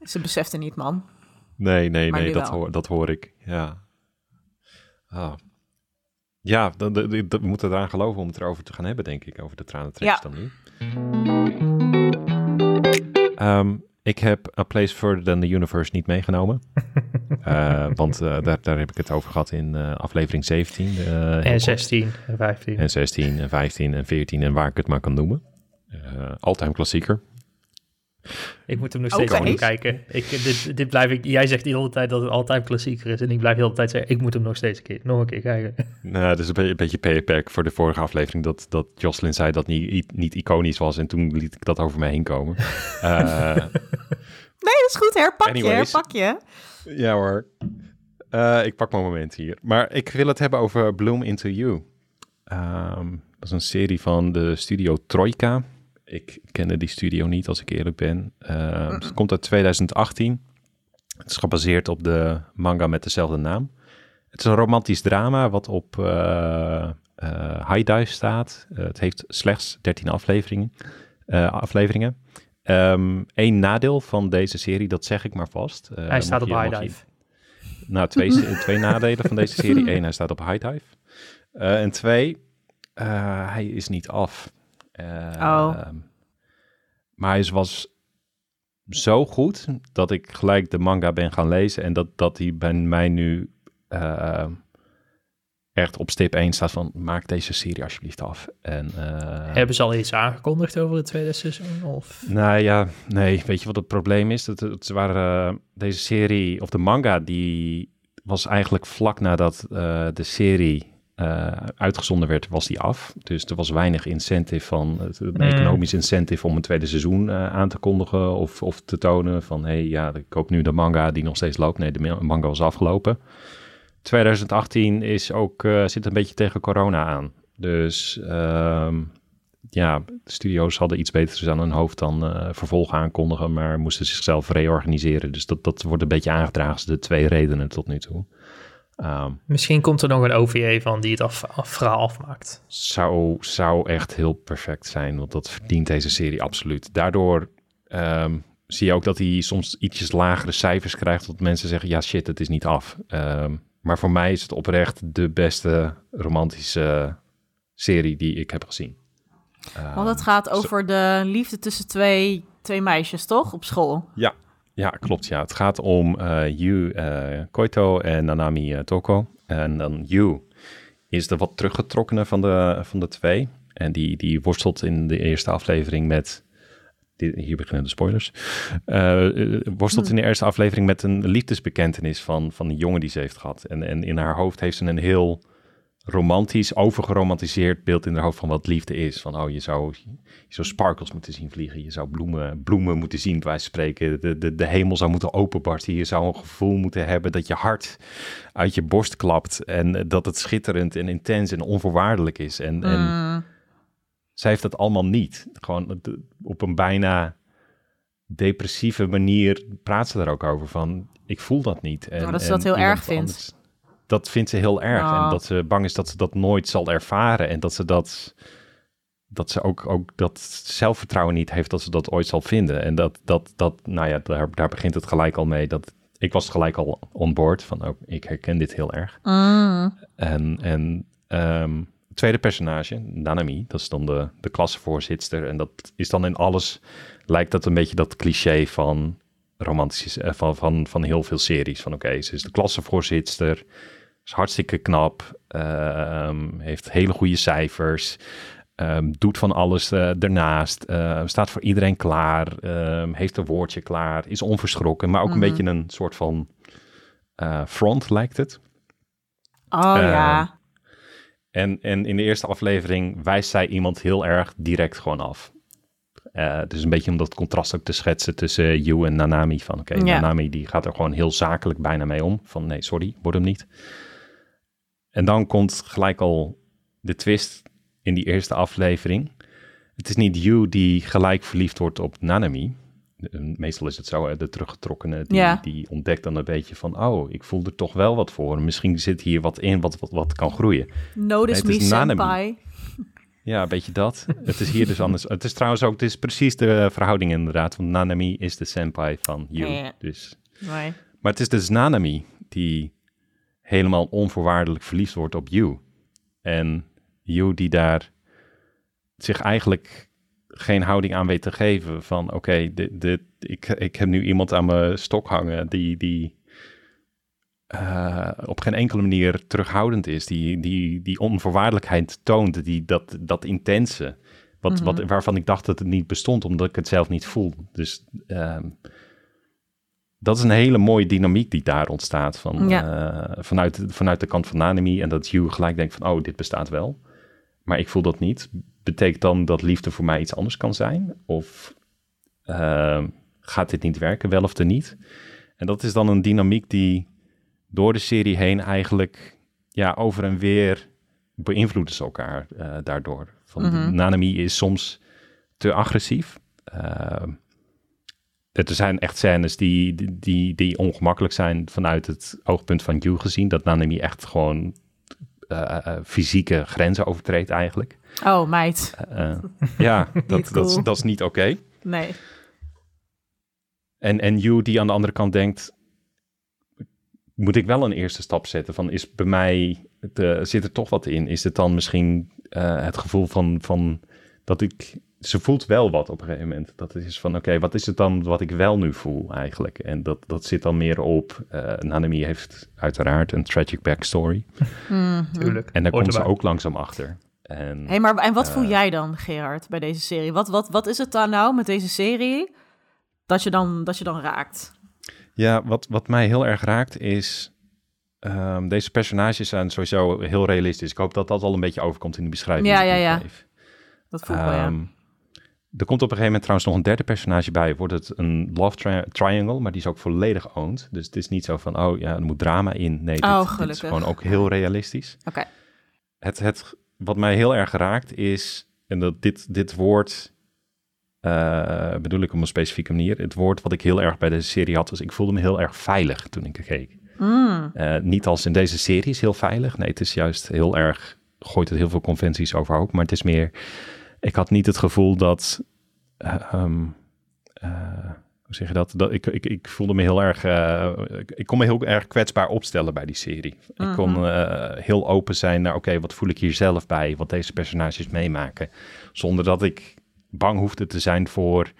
ze beseften niet, man. Nee, nee, nee, dat hoor, dat hoor ik. Ja. Ah. Ja, we moeten eraan geloven om het erover te gaan hebben, denk ik, over de tranentrekkers ja. dan nu. Um, ik heb A Place Further Than the Universe niet meegenomen. uh, want uh, daar, daar heb ik het over gehad in uh, aflevering 17. en 16 en 15. En 16 en 15 en 14 en waar ik het maar kan noemen. Alltime klassieker. Ik moet hem nog steeds okay. kijken. Ik, dit, dit blijf ik, jij zegt de hele tijd dat het altijd klassieker is. En ik blijf de hele tijd zeggen, ik moet hem nog steeds een keer, nog een keer kijken. Nou, dat is een, beetje, een beetje payback voor de vorige aflevering. Dat, dat Jocelyn zei dat niet, niet iconisch was. En toen liet ik dat over me heen komen. uh, nee, dat is goed. Herpak anyways, je, herpak je. Ja hoor. Uh, ik pak mijn moment hier. Maar ik wil het hebben over Bloom Into You. Ehm, dat is een serie van de studio Troika. Ik kende die studio niet, als ik eerlijk ben. Ehm, het komt uit 2018. Het is gebaseerd op de manga met dezelfde naam. Het is een romantisch drama wat op uh, uh, High Dive staat. Uh, het heeft slechts 13 afleveringen. afleveringen. Eén ehm, nadeel van deze serie, dat zeg ik maar vast. hij staat op High Dive. Nou, twee, twee nadelen van deze serie. Eén, hij staat op High Dive. en twee, hij is niet af. Oh. Ehm, maar hij was zo goed dat ik gelijk de manga ben gaan lezen. En dat, dat hij bij mij nu uh, echt op stip 1 staat van maak deze serie alsjeblieft af. En, uh, Hebben ze al iets aangekondigd over het tweede seizoen? Of? Nou ja, nee. Weet je wat het probleem is? Dat, het waren, uh, deze serie, of de manga, die was eigenlijk vlak nadat de serie uh, uitgezonden werd, was die af. Dus er was weinig incentive van, een mm. economisch incentive om een tweede seizoen uh, aan te kondigen of, of te tonen van, hé, hey, ja, ik koop nu de manga die nog steeds loopt. Nee, de manga was afgelopen. 2018 is ook, uh, zit een beetje tegen corona aan. Dus um, ja, de studio's hadden iets beters aan hun hoofd dan uh, vervolgen aankondigen, maar moesten zichzelf reorganiseren. Dus dat, dat wordt een beetje aangedragen, de twee redenen tot nu toe. Um, Misschien komt er nog een OVA van die het af, af, verhaal afmaakt. Zou, zou echt heel perfect zijn, want dat verdient deze serie absoluut. Daardoor um, zie je ook dat hij soms ietsjes lagere cijfers krijgt, dat mensen zeggen, ja shit, het is niet af. Um, maar voor mij is het oprecht de beste romantische serie die ik heb gezien. Want het gaat over de liefde tussen twee, twee meisjes, toch? Op school. Ja, ja, klopt. Ja. Het gaat om uh, Yu uh, Koito en Nanami uh, Toko. En dan Yu is de wat teruggetrokkene van de, van de twee. En die, die worstelt in de eerste aflevering met... Hier beginnen de spoilers. worstelt in de eerste aflevering met een liefdesbekentenis van, van een jongen die ze heeft gehad. En, en in haar hoofd heeft ze een heel romantisch, overgeromantiseerd beeld in haar hoofd van wat liefde is. Van, oh, je zou, je zou sparkles moeten zien vliegen. Je zou bloemen, bloemen moeten zien, bij wijze spreken. De, de, de hemel zou moeten openbarsten. Je zou een gevoel moeten hebben dat je hart uit je borst klapt. En dat het schitterend en intens en onvoorwaardelijk is. En, mm. en zij heeft dat allemaal niet. Gewoon op een bijna depressieve manier praat ze daar ook over. Van, ik voel dat niet. En, dat ze dat heel erg vindt dat vindt ze heel erg. En dat ze bang is dat ze dat nooit zal ervaren. En dat ze dat. Dat ze ook, ook dat zelfvertrouwen niet heeft dat ze dat ooit zal vinden. En dat, dat, dat nou ja, daar, daar begint het gelijk al mee. Dat, ik was gelijk al on board van, oh, ik herken dit heel erg. Mm. En, en um, tweede personage, Nanami, dat is dan de, de klassenvoorzitter. En dat is dan in alles, lijkt dat een beetje dat cliché van romantisch, eh, van, van, van heel veel series. Van oké, ze is de klassenvoorzitter, is hartstikke knap, um, heeft hele goede cijfers, um, doet van alles uh, ernaast, uh, staat voor iedereen klaar, um, heeft een woordje klaar, is onverschrokken, maar ook een mhm. beetje een soort van uh, front lijkt het. Oh ja. En, en in de eerste aflevering wijst zij iemand heel erg direct gewoon af. Dus een beetje om dat contrast ook te schetsen tussen You en Nanami. Van oké, Nanami die gaat er gewoon heel zakelijk bijna mee om. Van nee, sorry, word hem niet. En dan komt gelijk al de twist in die eerste aflevering. Het is niet You die gelijk verliefd wordt op Nanami. Meestal is het zo, de teruggetrokkene, die, die ontdekt dan een beetje van... oh, ik voel er toch wel wat voor. Misschien zit hier wat in wat, wat, wat kan groeien. Notice nee, me, senpai. Ja, een beetje dat. het is hier dus anders. Het is trouwens ook, het is precies de verhouding inderdaad. Want Nanami is de senpai van You. Dus. Maar het is dus Nanami die helemaal onvoorwaardelijk verliefd wordt op You. En You die daar zich eigenlijk geen houding aan weet te geven van oké, okay, dit, ik, ik heb nu iemand aan mijn stok hangen die, die uh, op geen enkele manier terughoudend is. Die, die, die onvoorwaardelijkheid toont, die, dat, dat intense. Wat, wat, mhm. waarvan ik dacht dat het niet bestond, omdat ik het zelf niet voel. Dus uh, dat is een hele mooie dynamiek die daar ontstaat. Van, ja. uh, vanuit, vanuit de kant van Nanami. En dat Hugh gelijk denkt van, oh, dit bestaat wel. Maar ik voel dat niet. Betekent dan dat liefde voor mij iets anders kan zijn? Of ehm, gaat dit niet werken, wel of te niet? En dat is dan een dynamiek die door de serie heen eigenlijk ja, over en weer beïnvloeden ze elkaar eh, daardoor. Van, Mhm. Nanami is soms te agressief. Er zijn echt scènes die, die, die, ongemakkelijk zijn vanuit het oogpunt van Yu gezien. Dat Nanami echt gewoon eh, fysieke grenzen overtreedt eigenlijk. Oh, meid. Ja, dat, dat, is- dat is niet oké. Nee. En, en Yu die aan de andere kant denkt, moet ik wel een eerste stap zetten? Van is bij mij, de, zit er toch wat in? Is het dan misschien het gevoel van, van dat ik, ze voelt wel wat op een gegeven moment. Dat is van, oké, wat is het dan wat ik wel nu voel eigenlijk? En dat, dat zit dan meer op, eh Nanami heeft uiteraard een tragic backstory. Mhm. Tuurlijk. En daar Hoort komt ze ook langzaam achter. En Hey, maar en wat voel Eh. jij dan, Gerard, bij deze serie? Wat, wat, wat is het dan nou met deze serie dat je dan, dat je dan raakt? Ja, wat, wat mij heel erg raakt is. ehm, deze personages zijn sowieso heel realistisch. Ik hoop dat dat al een beetje overkomt in de beschrijving. Ja, die ik ja, ja. geef. Dat voel ik wel, ja. Er komt op een gegeven moment trouwens nog een derde personage bij. Wordt het een love tri- triangle, maar die is ook volledig owned. Dus het is niet zo van, oh ja, er moet drama in. Nee, dit, Oh, dit is gewoon ook heel realistisch. Oké. Het, het, wat mij heel erg raakt is, en dat dit, dit woord eh, bedoel ik op een specifieke manier. Het woord wat ik heel erg bij deze serie had, was ik voelde me heel erg veilig toen ik er keek. Mm. Eh, niet als in deze serie is heel veilig. Nee, het is juist heel erg, gooit het heel veel conventies overhoop. Maar het is meer, ik had niet het gevoel dat, eh, ehm, eh, hoe zeg je dat? dat ik, ik, ik voelde me heel erg, eh, ik, ik kon me heel erg kwetsbaar opstellen bij die serie. Ik kon Mhm. eh, heel open zijn naar, oké, wat voel ik hier zelf bij? Wat deze personages meemaken. Zonder dat ik bang hoefde te zijn voor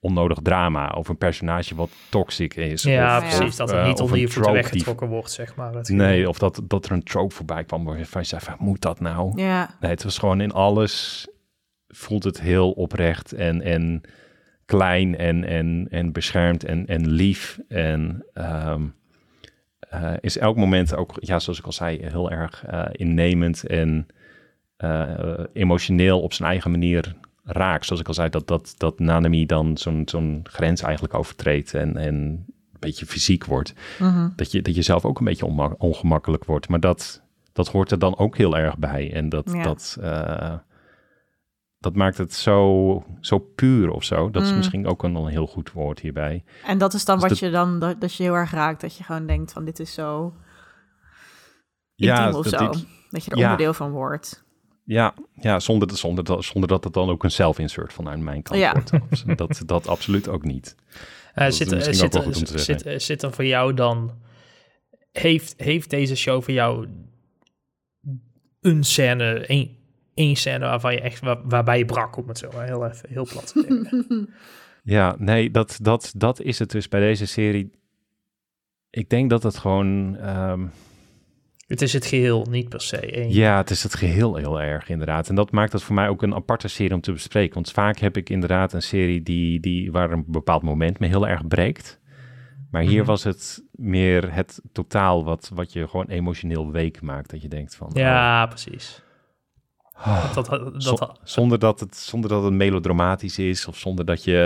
onnodig drama of een personage wat toxic is. Ja, of, precies. of, dat het eh, niet onder een je voeten die weggetrokken wordt, zeg maar. Nee, of dat, dat er een trope voorbij kwam waarvan je zei van, moet dat nou? Ja. Nee, het was gewoon in alles voelt het heel oprecht en, en klein en, en, en beschermd en, en lief. En ehm, eh, is elk moment ook, ja, zoals ik al zei, heel erg eh, innemend en eh, emotioneel op zijn eigen manier raakt. Zoals ik al zei, dat, dat, dat Nanami dan zo'n zo'n grens eigenlijk overtreedt en, en een beetje fysiek wordt Mhm. dat je, dat je zelf ook een beetje ongemakkelijk wordt. Maar dat, dat hoort er dan ook heel erg bij. En dat, Ja. dat, dat maakt het zo, zo puur of zo. Dat is Mm. misschien ook een, een heel goed woord hierbij. En dat is dan Dus wat dat- je dan, dat, dat je heel erg raakt. Dat je gewoon denkt van, dit is zo Ja, of dat zo. dit- dat je er ja. onderdeel van wordt. Ja, ja zonder, dat- zonder, dat, zonder dat het dan ook een self-insert vanuit mijn kant Ja. wordt. Dat, dat absoluut ook niet. Eh, Dat zit, misschien zit, ook wel goed om te zit, zeggen. zit er voor jou dan... Heeft, heeft deze show voor jou een scène, één, één scène waarvan je echt, waar, waarbij je brak, om het zo maar heel even, heel plat te zeggen. Ja, nee, dat, dat, dat is het dus bij deze serie. Ik denk dat het gewoon... ehm, Het is het geheel, niet per se één. Ja, het is het geheel heel erg inderdaad. En dat maakt het voor mij ook een aparte serie om te bespreken. Want vaak heb ik inderdaad een serie die, die, waar een bepaald moment me heel erg breekt. Maar hier Mhm. was het meer het totaal wat, wat je gewoon emotioneel week maakt. Dat je denkt van... Ja, precies. Dat, dat, zo- dat, zonder, dat het, zonder dat het melodramatisch is. Of zonder dat je...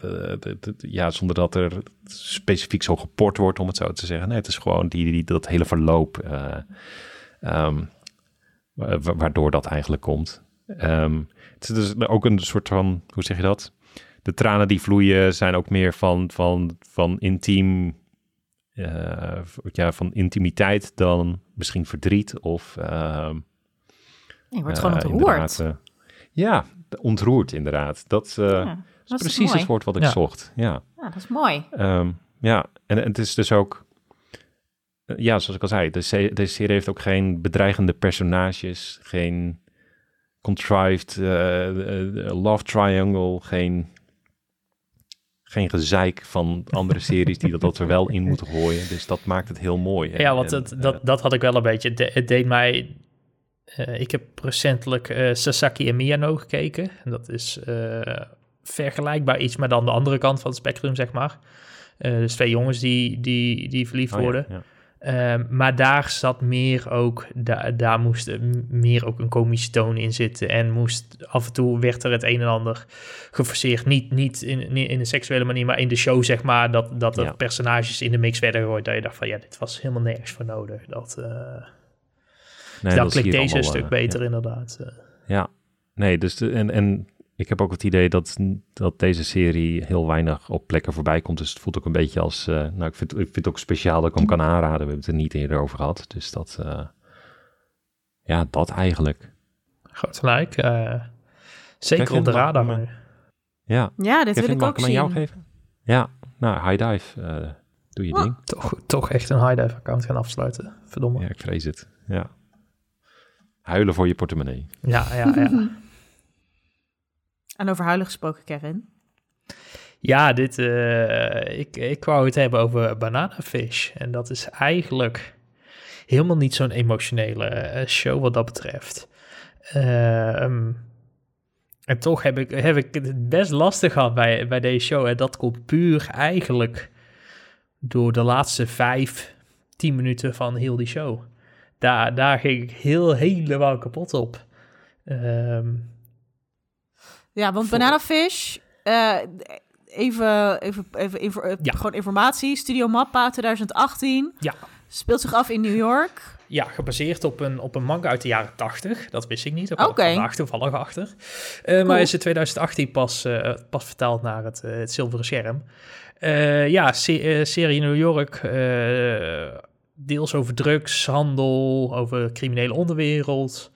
eh, ja, zonder dat er specifiek zo geport wordt, om het zo te zeggen. Nee, het is gewoon die, die, dat hele verloop... eh, ehm, wa- wa- waardoor dat eigenlijk komt. Ehm, het is dus ook een soort van, hoe zeg je dat? De tranen die vloeien zijn ook meer van, van, van intiem, eh, ja, van intimiteit dan misschien verdriet of... ehm, Je wordt eh, gewoon ontroerd. eh, ja, ontroerd inderdaad. Dat, eh, ja, is dat is precies mooi. het woord wat ik Ja. zocht. Ja. Ja, dat is mooi. Ehm, ja, en, en het is dus ook... Ja, zoals ik al zei, de se- deze serie heeft ook geen bedreigende personages, geen contrived love triangle, geen, geen gezeik van andere series die dat, dat er wel in moeten gooien. Dus dat maakt het heel mooi. En- ja, want en, het, dat, dat had ik wel een beetje. Het deed mij... eh, ik heb recentelijk eh, Sasaki en Miyano gekeken. En dat is eh, vergelijkbaar iets, maar dan de andere kant van het spectrum, zeg maar. Dus twee jongens die, die, die verliefd oh worden. ja. Ehm, maar daar zat meer ook, da daar moest meer ook een komische toon in zitten. En moest af en toe werd er het een en ander geforceerd. Niet, niet in, in een seksuele manier, maar in de show, zeg maar. Dat, dat er Ja. personages in de mix werden gegooid. Dat je dacht van ja, dit was helemaal nergens voor nodig. Dat, Nee, dan dat klinkt deze een stuk eh, beter inderdaad. eh. Ja, nee, dus de, en, en ik heb ook het idee dat, dat deze serie heel weinig op plekken voorbij komt. Dus het voelt ook een beetje als, eh, nou ik vind, ik vind het ook speciaal dat ik hem kan aanraden. We hebben het er niet eerder over gehad. Dus dat, eh, ja, dat eigenlijk. Groot gelijk. eh, zeker op de radar. Ja, Ja, dit Kevin, wil ik ook ik hem aan jou zien. geven? Ja, nou, High Dive, eh, doe je Oh. ding. Toch, toch echt een high dive account gaan afsluiten. Verdomme. Ja, ik vrees het. Ja. Huilen voor je portemonnee. Ja, ja, ja. En over huilen gesproken, Kevin. Ja, dit, eh, ik, ik wou het hebben over Banana Fish. En dat is eigenlijk helemaal niet zo'n emotionele eh, show wat dat betreft. Ehm, en toch heb ik, heb ik het best lastig gehad bij, bij deze show. En dat komt puur eigenlijk door de laatste vijf, tien minuten van heel die show. Daar, daar ging ik heel helemaal kapot op. Ehm, Ja, want Voor- Banana Fish, eh, even, even, even eh, Ja. gewoon informatie. Studio Mappa 2018. Ja. Speelt zich af in New York. Ja, gebaseerd op een, op een manga uit de jaren 80. Dat wist ik niet. Daar Oké. kwam ik toevallig achter. Eh, Maar is in 2018 pas, pas vertaald naar het, het zilveren scherm. Ja, se- serie New York. Deels over drugshandel, over criminele onderwereld.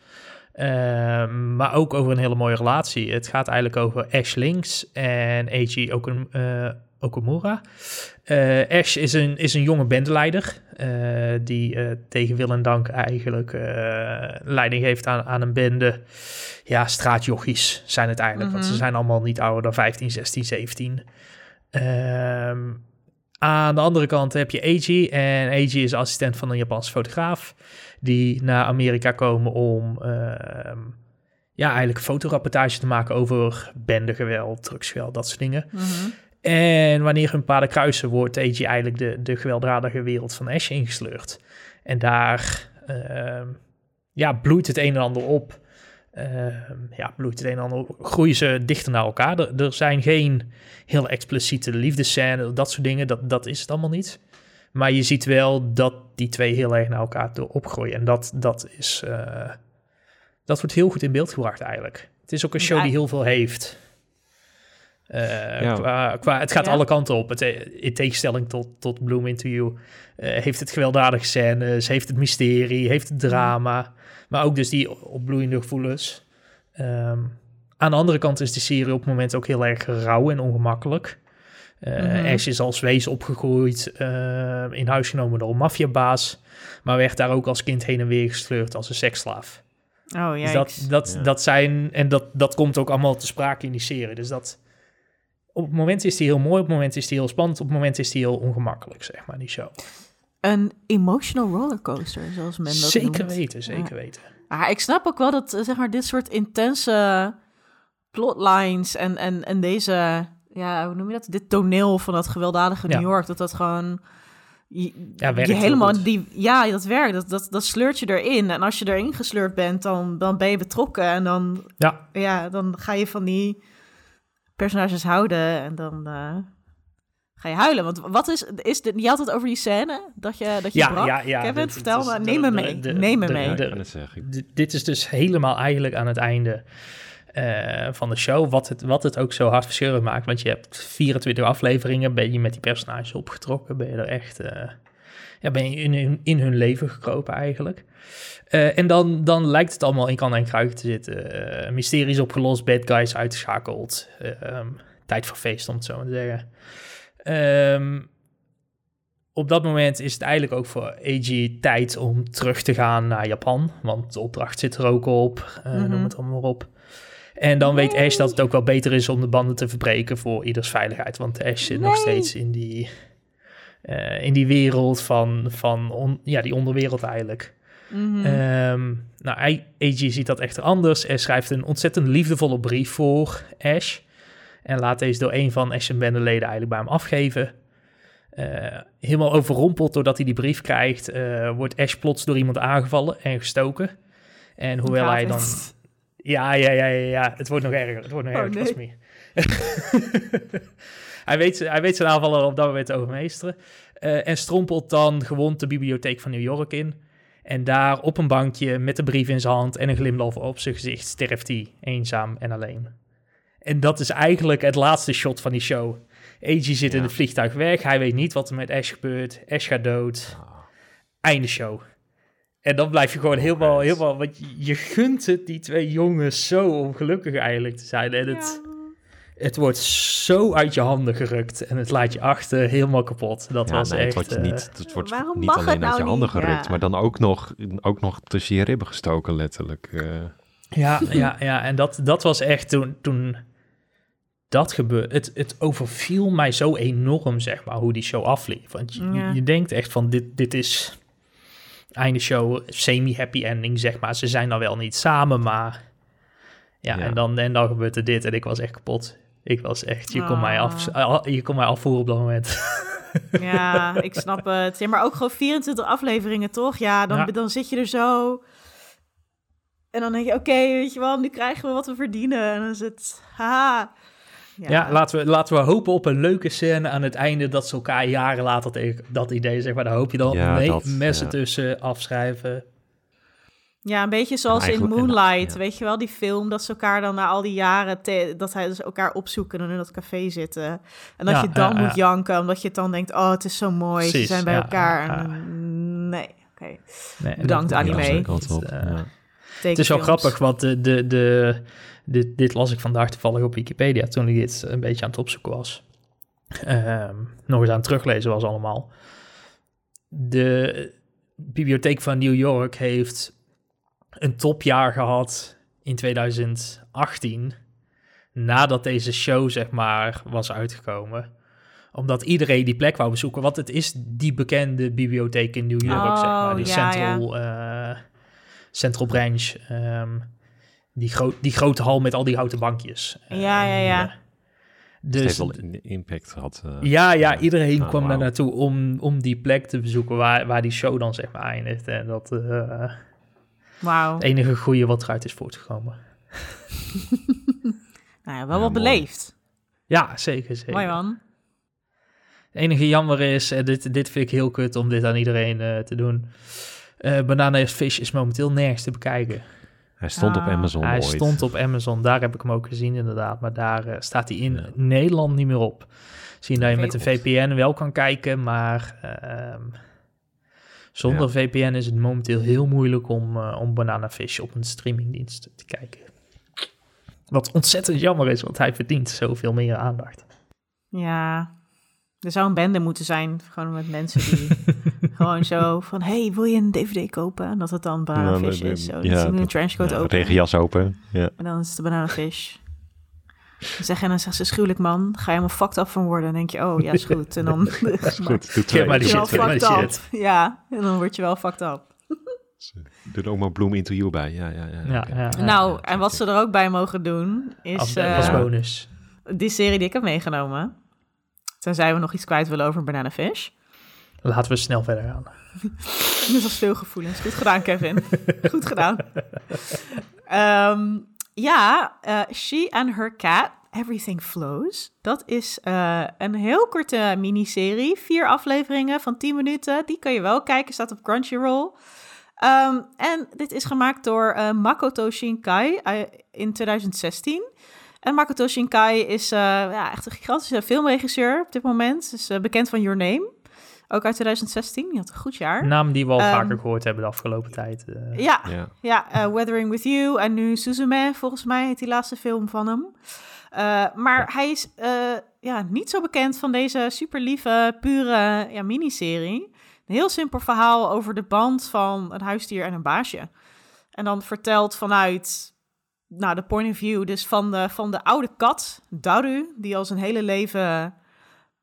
eh, maar ook over een hele mooie relatie. Het gaat eigenlijk over Ash Links en Eiji Okum, eh, Okumura. Eh, Ash is een, is een jonge bendeleider eh, die tegen wil en dank eigenlijk leiding geeft aan, aan een bende. Ja, straatjochies zijn het eigenlijk, want ze Mhm. zijn allemaal niet ouder dan 15, 16, 17. Ehm, aan de andere kant heb je Eiji en Eiji is assistent van een Japanse fotograaf die naar Amerika komen om ehm, ja, eigenlijk fotorapportage te maken over bendegeweld, drugsgeweld, dat soort dingen. Mhm. En wanneer hun paden kruisen, wordt Eiji eigenlijk de, de gewelddadige wereld van Ash ingesleurd. En daar ehm, ja, bloeit het een en ander op. Ehm, ja, bloeit het een en ander. Groeien ze dichter naar elkaar. Er, er zijn geen heel expliciete liefdescènes, dat soort dingen. Dat, dat is het allemaal niet. Maar je ziet wel dat die twee heel erg naar elkaar toe opgroeien. En dat, dat is... eh, dat wordt heel goed in beeld gebracht eigenlijk. Het is ook een show die heel veel heeft. Eh, Ja. qua, qua, het gaat Ja. alle kanten op. Het, in tegenstelling tot, tot Bloom Into You eh, heeft het gewelddadige scènes, heeft het mysterie, heeft het drama, maar ook dus die opbloeiende gevoelens. Ehm, aan de andere kant is de serie op het moment ook heel erg rauw en ongemakkelijk. Eh Mhm. Ash is als wees opgegroeid, eh, in huis genomen door een maffiabaas, maar werd daar ook als kind heen en weer gesleurd als een seksslaaf. Oh Dus ja. dat, dat, Ja. dat zijn, en dat, dat komt ook allemaal te sprake in die serie. Dus dat, op het moment is die heel mooi, op het moment is die heel spannend, op het moment is die heel ongemakkelijk, zeg maar, die show. Een emotional rollercoaster, zoals men dat Zeker noemt. weten, zeker Ja. weten. Ah, ik snap ook wel dat eh, zeg maar, dit soort intense plotlines en, en, en deze, ja, hoe noem je dat? Dit toneel van dat gewelddadige Ja. New York, dat dat gewoon. Je, Ja, werkt je helemaal die, ja, dat werkt. Dat, dat, dat sleurt je erin. En als je erin gesleurd bent, dan, dan ben je betrokken. En dan, Ja, ja, dan ga je van die personages houden. En dan eh, ga je huilen. Want wat is, is dit, je had het over die scène dat je, dat je ja, brak? ja, ja. Kevin, dit- vertel me. Neem me mee. de- Neem me de- mee. De- dit is dus helemaal eigenlijk aan het einde eh, van de show. Wat het, wat het ook zo hartverscheurend maakt. Want je hebt 24 afleveringen. Ben je met die personages opgetrokken. Ben je er echt. eh, ja, ben je in hun, in hun leven gekropen eigenlijk. Eh, en dan, dan lijkt het allemaal in kan en kruik te zitten. Eh, mysteries opgelost, bad guys uitgeschakeld. ehm, tijd voor feest, om het zo maar te zeggen. Ehm, op dat moment is het eigenlijk ook voor AG tijd om terug te gaan naar Japan. Want de opdracht zit er ook op. eh, Mhm. Noem het allemaal maar op. En dan weet Ash dat het ook wel beter is om de banden te verbreken voor ieders veiligheid. Want Ash zit nog steeds in die, eh, in die wereld van, van on- ja, die onderwereld eigenlijk. Mhm. Ehm, nou, AG ziet dat echter anders. Hij schrijft een ontzettend liefdevolle brief voor Ash. En laat deze door een van Ash en bendeleden eigenlijk bij hem afgeven. Eh, helemaal overrompeld doordat hij die brief krijgt, eh, wordt Ash plots door iemand aangevallen en gestoken. En hoewel hij dan... Ja, ja, ja, ja, ja, het wordt nog erger. Het wordt nog Oh, erger, nee. me. hij, weet, hij weet zijn aanvaller op dat moment te overmeesteren. Eh, en strompelt dan gewond de bibliotheek van New York in. En daar op een bankje met een brief in zijn hand en een glimlach op zijn gezicht sterft hij eenzaam en alleen. En dat is eigenlijk het laatste shot van die show. Agee zit in het vliegtuig weg. Hij weet niet wat er met Ash gebeurt. Ash gaat dood. Ah. Einde show. En dan blijf je gewoon helemaal, helemaal... Want je- je gunt het die twee jongens zo om gelukkig eigenlijk te zijn. En het, het wordt zo uit je handen gerukt. En het laat je achter helemaal kapot. Dat Ja, was nee, echt... het wordt, eh, niet, het wordt waarom niet mag alleen het uit je nou handen niet? gerukt, Ja. maar dan ook nog, ook nog tussen je ribben gestoken, letterlijk. eh. Ja, ja, ja. En dat, dat was echt toen, toen dat gebeurde. Het, het overviel mij zo enorm, zeg maar, hoe die show afliep. Want je, Ja. je denkt echt van, dit, dit is einde show, semi-happy ending, zeg maar. Ze zijn dan wel niet samen, maar... Ja, Ja. En, dan, en dan gebeurde dit en ik was echt kapot. Ik was echt, je kon, mij, af, je kon mij afvoeren op dat moment. Ja, ik snap het. Ja, maar ook gewoon 24 afleveringen, toch? Ja, dan, Ja. dan zit je er zo. En dan denk je, oké, weet je wel, nu krijgen we wat we verdienen. En dan is het, haha. Ja, laten, we, laten we hopen op een leuke scène aan het einde dat ze elkaar jaren later tegen dat idee zeg maar. Daar hoop je dan. Ja, nee, dat, messen ja. tussen, afschrijven. Ja, een beetje zoals in en- Moonlight, ja. weet je wel, die film, dat ze elkaar dan na al die jaren, te- dat hij dus elkaar opzoeken en in dat café zitten. En dat Ja, je dan ja, moet janken, omdat je het dan denkt, oh, het is zo mooi, ze zijn bij ja, elkaar. ja, En, nee, oké. Nee, Bedankt, anime. Mee. Het, eh, ja. Het is wel grappig, want de, de, de, dit, dit las ik vandaag toevallig op Wikipedia toen ik dit een beetje aan het opzoeken was. Ehm, nog eens aan het teruglezen was allemaal. De bibliotheek van New York heeft een topjaar gehad in 2018, nadat deze show zeg maar was uitgekomen omdat iedereen die plek wou bezoeken. Want het is die bekende bibliotheek in New York, zeg maar. Oh, Die ja, Central, eh, Central Branch. ehm, die, gro die grote hal met al die houten bankjes. Ja, ja, ja. Eh, Het dus heeft wel een impact gehad. eh. ja, ja, iedereen Ah, kwam daar wauw. naartoe om, om die plek te bezoeken waar, waar die show dan zeg maar eindigt. En dat eh Wauw. het enige goede wat eruit is voortgekomen. Nou ja, wel Ja, wat beleefd. Ja, zeker, zeker. Mooi man. Het enige jammer is, en dit, dit vind ik heel kut om dit aan iedereen eh, te doen. eh Banana Fish is momenteel nergens te bekijken. Hij stond op Ah. Amazon hij ooit. stond op Amazon, daar heb ik hem ook gezien inderdaad. Maar daar eh, staat hij in Ja. Nederland niet meer op. Zien dat je met een. VPN wel kan kijken, maar ehm, zonder Ja. VPN is het momenteel heel moeilijk om, eh, om Banana Fish op een streamingdienst te kijken. Wat ontzettend jammer is, want hij verdient zoveel meer aandacht. Ja. Er zou een bende moeten zijn, gewoon met mensen die gewoon zo van, hey, wil je een dvd kopen? En dat het dan Banana Ja, Fish nee, is. Zo, dan een dat- trenchcoat Ja, open. regenjas open. Ja. En dan is het de Banana Fish. Dan zeg, en dan zegt ze, schuwelijk man, ga je helemaal fucked up van worden. Dan denk je, oh ja, is goed. En dan Is goed, doe twee. maar die word je wel shit, fucked up. Ja, en dan word je wel fucked up. Doe er ook maar Bloom Into You bij. Ja, ja, ja. Ja, oké. ja. nou, ja, en wat ze er ook bij mogen doen, is als, eh, als bonus. die serie die ik heb meegenomen. Tenzij we nog iets kwijt willen over Banana Fish. Laten we snel verder gaan. Dit was veel gevoelens. Goed gedaan, Kevin. Goed gedaan. Ehm, ja, eh, She and Her Cat, Everything Flows. Dat is eh, een heel korte miniserie. Vier afleveringen van 10 minuten. Die kun je wel kijken, staat op Crunchyroll. Ehm, en dit is gemaakt door eh, Makoto Shinkai in 2016. En Makoto Shinkai is eh, ja, echt een gigantische filmregisseur op dit moment. Is eh, bekend van Your Name. Ook uit 2016. Die had een goed jaar. Een naam die we al Ehm, vaker gehoord hebben de afgelopen tijd. eh. Ja, Ja. ja eh, Weathering With You en nu Suzume, volgens mij heet die laatste film van hem. Eh, maar hij is eh, ja, niet zo bekend van deze super lieve, pure ja, miniserie. Een heel simpel verhaal over de band van een huisdier en een baasje. En dan verteld vanuit nou, de point of view dus van de, van de oude kat, Daru, die al zijn hele leven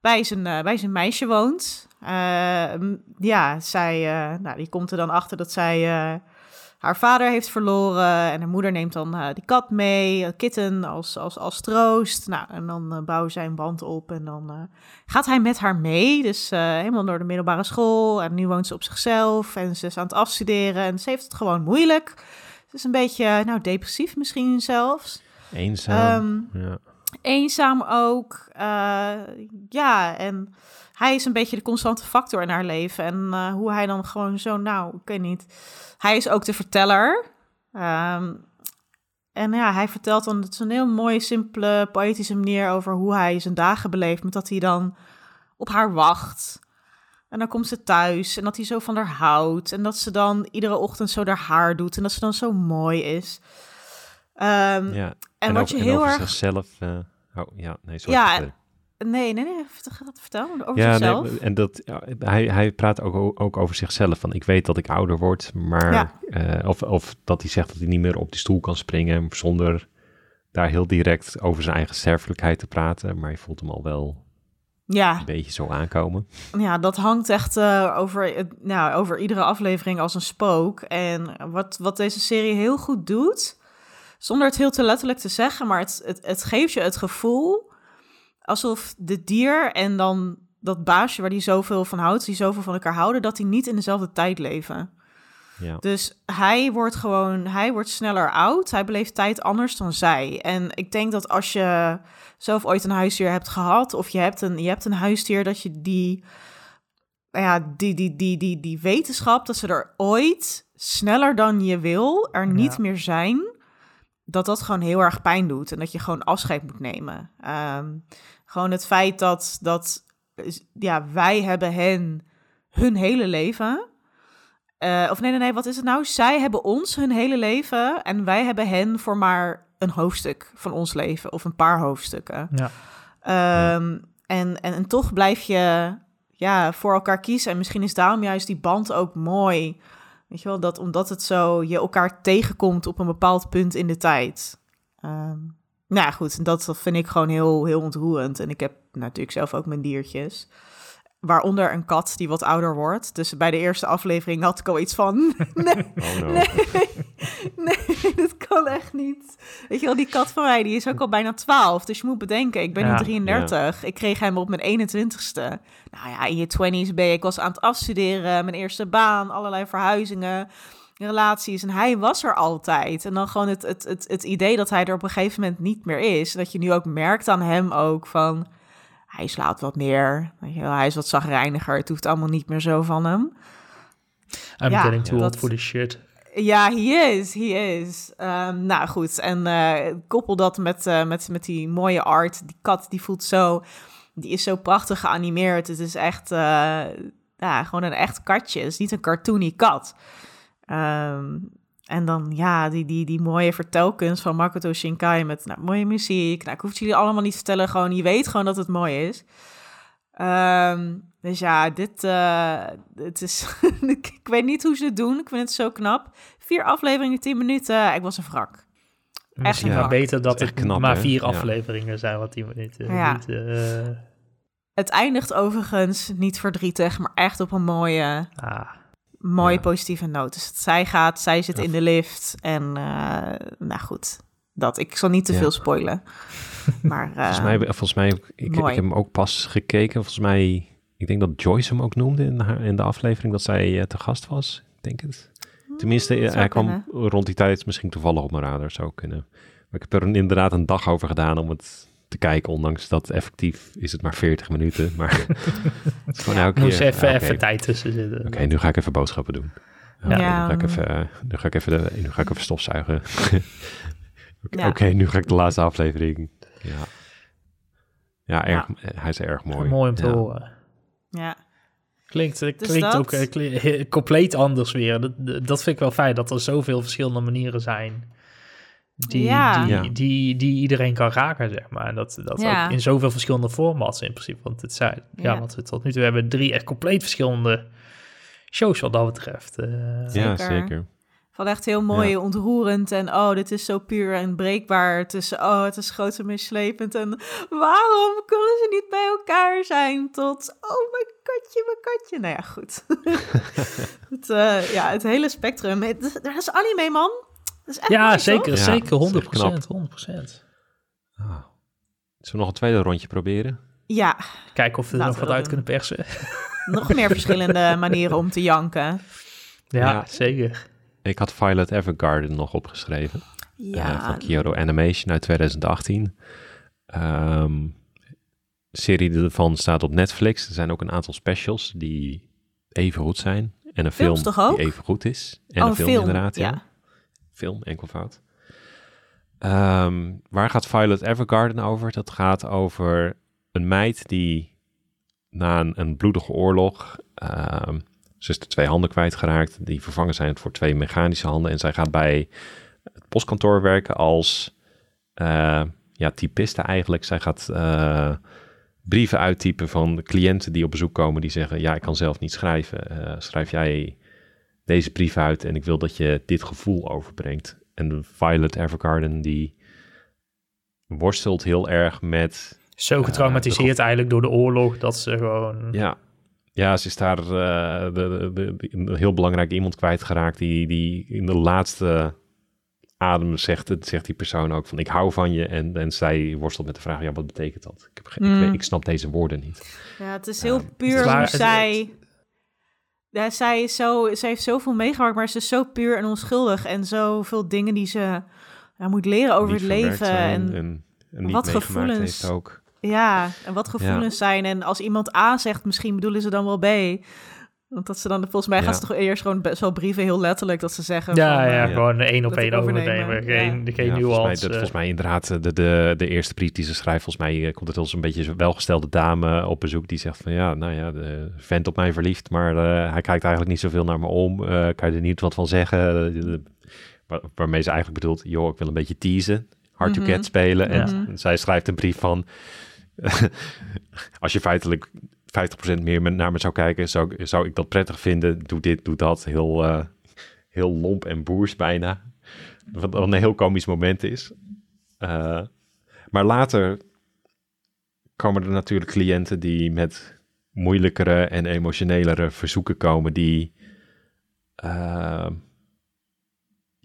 bij zijn, eh, bij zijn meisje woont. Eh, ja, zij, eh, nou, die komt er dan achter dat zij haar vader heeft verloren. En haar moeder neemt dan die kat mee, kitten als, als, als troost. Nou, en dan bouwen zij een band op en dan gaat hij met haar mee. Dus helemaal door de middelbare school. En nu woont ze op zichzelf en ze is aan het afstuderen. En ze heeft het gewoon moeilijk. Ze is een beetje, nou, depressief misschien zelfs. Eenzaam. Ehm, ja. eenzaam ook. Eh, ja, en hij is een beetje de constante factor in haar leven. En eh, hoe hij dan gewoon zo, nou, ik weet niet. Hij is ook de verteller. Ehm, en ja, hij vertelt dan, het is een heel mooie, simpele, poëtische manier over hoe hij zijn dagen beleeft. Met dat hij dan op haar wacht. En dan komt ze thuis en dat hij zo van haar houdt. En dat ze dan iedere ochtend zo haar haar doet. En dat ze dan zo mooi is. Ehm, Ja. en, wat over- je heel erg... zichzelf... eh, oh, ja, nee, sorry. Ja, verder. Nee, nee, nee. Vertel, over Ja, zichzelf. nee, en dat, ja, hij, hij praat ook, ook over zichzelf. Van ik weet dat ik ouder word, maar. Ja. eh, of, of dat hij zegt dat hij niet meer op die stoel kan springen. zonder daar heel direct over zijn eigen sterfelijkheid te praten. Maar je voelt hem al wel ja, een beetje zo aankomen. ja, dat hangt echt eh, over, nou, over iedere aflevering als een spook. En wat, wat deze serie heel goed doet, zonder het heel te letterlijk te zeggen, maar het, het, het geeft je het gevoel alsof de dier en dan dat baasje waar die zoveel van houdt, die zoveel van elkaar houden, dat die niet in dezelfde tijd leven. Ja. Dus hij wordt gewoon, hij wordt sneller oud. Hij beleeft tijd anders dan zij. En ik denk dat als je zelf ooit een huisdier hebt gehad, of je hebt een, je hebt een huisdier, dat je die, ja, die, die, die, die, die wetenschap dat ze er ooit sneller dan je wil er niet Ja. meer zijn, dat dat gewoon heel erg pijn doet en dat je gewoon afscheid moet nemen. Ehm, gewoon het feit dat, dat ja, wij hebben hen hun hele leven. Eh, of nee, nee, nee, wat is het nou? Zij hebben ons hun hele leven en wij hebben hen voor maar een hoofdstuk van ons leven of een paar hoofdstukken. Ja. Ehm, en, en, en toch blijf je ja, voor elkaar kiezen. En misschien is daarom juist die band ook mooi. Weet je wel, dat omdat het zo je elkaar tegenkomt op een bepaald punt in de tijd. Ehm, nou ja, goed, dat vind ik gewoon heel, heel ontroerend. En ik heb natuurlijk zelf ook mijn diertjes. Waaronder een kat die wat ouder wordt. Dus bij de eerste aflevering had ik al iets van... Nee, Oh no. nee, nee, dat kan echt niet. Weet je wel, die kat van mij, die is ook al bijna 12. Dus je moet bedenken, ik ben Ja, nu 33. Ik kreeg hem op mijn 21ste. Nou ja, in je 20s ben je... Ik was aan het afstuderen, mijn eerste baan, allerlei verhuizingen, relaties. En hij was er altijd. En dan gewoon het, het, het, het idee dat hij er op een gegeven moment niet meer is. Dat je nu ook merkt aan hem ook van... Hij slaat wat meer. Weet je wel, hij is wat zagrijniger. Het hoeft allemaal niet meer zo van hem. I'm Ja, getting too dat- old for this shit. Ja, he is, he is. Ehm, nou goed, en eh, koppel dat met, eh, met, met die mooie art. Die kat, die voelt zo... Die is zo prachtig geanimeerd. Het is echt... eh, ja, gewoon een echt katje. Het is niet een cartoony kat. Ehm, en dan, ja, die, die, die mooie vertelkunst van Makoto Shinkai... met nou, mooie muziek. Nou, ik hoef het jullie allemaal niet te vertellen. Gewoon, je weet gewoon dat het mooi is. Ehm, dus ja, dit eh, het is. ik ik weet niet hoe ze het doen. Ik vind het zo knap. Vier afleveringen, tien minuten. Ik was een wrak. Misschien een vak. beter dat echt knap, maar vier Ja. afleveringen zijn, wat die minuten. Ja. Niet, eh, Het eindigt overigens niet verdrietig, maar echt op een mooie, ah, mooie Ja. positieve noot. Dus zij gaat, zij zit in de lift. En eh, nou goed, dat. Ik zal niet te veel spoilen. Maar eh, Volgens mij, volgens mij ik, ik heb hem ook pas gekeken. Volgens mij, ik denk dat Joyce hem ook noemde in, haar, in de aflevering dat zij eh, te gast was. Ik denk het. Tenminste, zou hij kwam kunnen. rond die tijd misschien toevallig op mijn radar zou kunnen. Maar ik heb er inderdaad een dag over gedaan om het te kijken, ondanks dat effectief is het maar 40 minuten. Maar het is gewoon elke moest keer, even, ah, even tijd tussen zitten. Oké, nu ga ik even boodschappen doen. Ja. nu, ga ik even, eh, nu ga ik even, de, nu ga ik even stofzuigen. Oké, Ja. nu ga ik de laatste aflevering. Ja, ja, erg, hij is erg mooi. Mooi om te Ja. horen. ja. Klinkt, eh, Dus klinkt dat- ook eh, kli- he- compleet anders weer. Dat, dat vind ik wel fijn, dat er zoveel verschillende manieren zijn. Die, Ja. die. Die, die iedereen kan raken, zeg maar. En dat, dat Ja. ook in zoveel verschillende formats in principe. Want het zijn, ja. Ja. want we tot nu toe hebben drie echt compleet verschillende shows wat dat betreft. Eh, Ja, Zeker. Van echt heel mooi, Ja. ontroerend. En oh, dit is zo puur en breekbaar. Tussen, oh, het is groot en mislepend. En waarom kunnen ze niet bij elkaar zijn? Tot, oh, mijn katje, mijn katje. Nou ja, goed. het, eh, ja, het hele spectrum. Het, dat is anime, man. Dat is echt ja, mooi, zeker, toch? Zeker. dat is 100 echt knap. 100 Ah. Zullen we nog een tweede rondje proberen? Ja, Kijken of we er nog we wat uit kunnen persen. nog meer verschillende manieren om te janken. Ja, Ja. zeker. Ik had Violet Evergarden nog opgeschreven. eh, Ja, van Kyoto Animation uit 2018. Ehm, serie ervan staat op Netflix. Er zijn ook een aantal specials die even goed zijn. En een Films film toch ook? die even goed is. En Oh, een film, inderdaad, ja. ja. Film, enkelvoud. Ehm waar gaat Violet Evergarden over? Dat gaat over een meid die na een, bloedige oorlog... ehm, ze is de twee handen kwijtgeraakt, die vervangen zijn voor twee mechanische handen. En zij gaat bij het postkantoor werken als eh, ja, typiste eigenlijk. Zij gaat eh, brieven uittypen van cliënten die op bezoek komen die zeggen... ja, ik kan zelf niet schrijven. Eh, schrijf jij deze brief uit en ik wil dat je dit gevoel overbrengt. En Violet Evergarden die worstelt heel erg met... Zo getraumatiseerd eigenlijk door de oorlog dat ze gewoon... Ja, ja ze is daar eh, de, de, de- een heel belangrijk iemand kwijtgeraakt... die, die in de laatste adem zegt, zegt die persoon ook van ik hou van je. En, en zij worstelt met de vraag, ja, wat betekent dat? Ik, heb, ik, Mm. weet- ik snap deze woorden niet. Ja, het is heel Ja, puur hoe het- zij... Ja, zij, is zo, zij heeft zoveel meegemaakt, maar ze is zo puur en onschuldig. En zoveel dingen die ze ja, moet leren over het leven. En, en, wat gevoelens. heeft ook. ja, en wat gevoelens zijn. En als iemand A zegt, misschien bedoelen ze dan wel B. Want dat ze dan, volgens mij Ja. gaan ze toch eerst gewoon best wel brieven heel letterlijk dat ze zeggen. Ja, van, ja, eh, Ja. gewoon één op één overnemen, overnemen. Geen, geen Ja, volgens, mij, nuance. dat, volgens mij inderdaad, de, de, de eerste brief die ze schrijft, volgens mij eh, komt het als een beetje welgestelde dame op bezoek die zegt van ja, nou ja, de vent op mij verliefd, maar eh, hij kijkt eigenlijk niet zoveel naar me om. Eh, kan je er niet wat van zeggen? Eh, waar- waarmee ze eigenlijk bedoelt, joh, ik wil een beetje teasen, hard to Mhm. get spelen. En Mhm. zij schrijft een brief van, als je feitelijk 50% meer me- naar me zou kijken, zou, zou ik dat prettig vinden. Doe dit, doe dat. Heel, eh, heel lomp en boers bijna. Wat dan een heel komisch moment is. Eh, maar later komen er natuurlijk cliënten die met moeilijkere en emotionelere verzoeken komen, die eh,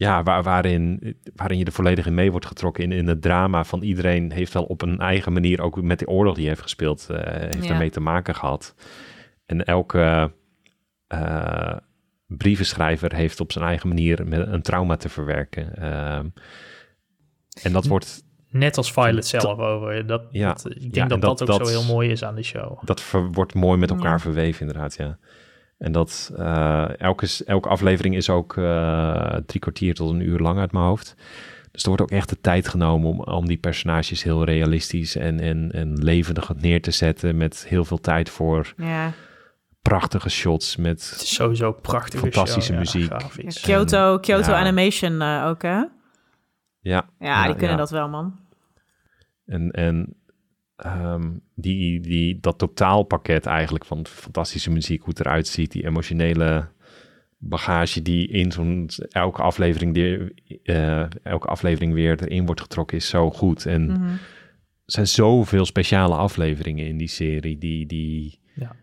ja, waar, waarin, waarin je er volledig in mee wordt getrokken in, in het drama van iedereen heeft wel op een eigen manier, ook met de oorlog die hij heeft gespeeld, eh, heeft Ja. ermee te maken gehad. En elke eh, brievenschrijver heeft op zijn eigen manier met een trauma te verwerken. Ehm, en dat wordt Net als Violet zelf over. Dat, Ja. dat- ik denk Ja, dat, dat, dat- ook dat- zo heel mooi is aan die show. dat ver- wordt mooi met elkaar Ja. verweven, inderdaad, ja. En dat eh, elke, elke aflevering is ook eh, drie kwartier tot een uur lang uit mijn hoofd. Dus er wordt ook echt de tijd genomen om, om die personages heel realistisch en, en, en levendig neer te zetten. Met heel veel tijd voor Ja. prachtige shots. Met, Het is sowieso prachtige Fantastische show, muziek. Ja. Kyoto, Kyoto ja. Animation eh, ook, hè? ja, Ja, die kunnen ja. dat wel, man. En, en ehm, die, die, dat totaalpakket eigenlijk van fantastische muziek, hoe het eruit ziet, die emotionele bagage die in zo'n elke aflevering, die, eh, elke aflevering weer erin wordt getrokken, is zo goed. En Mhm. er zijn zoveel speciale afleveringen in die serie die... die Ja.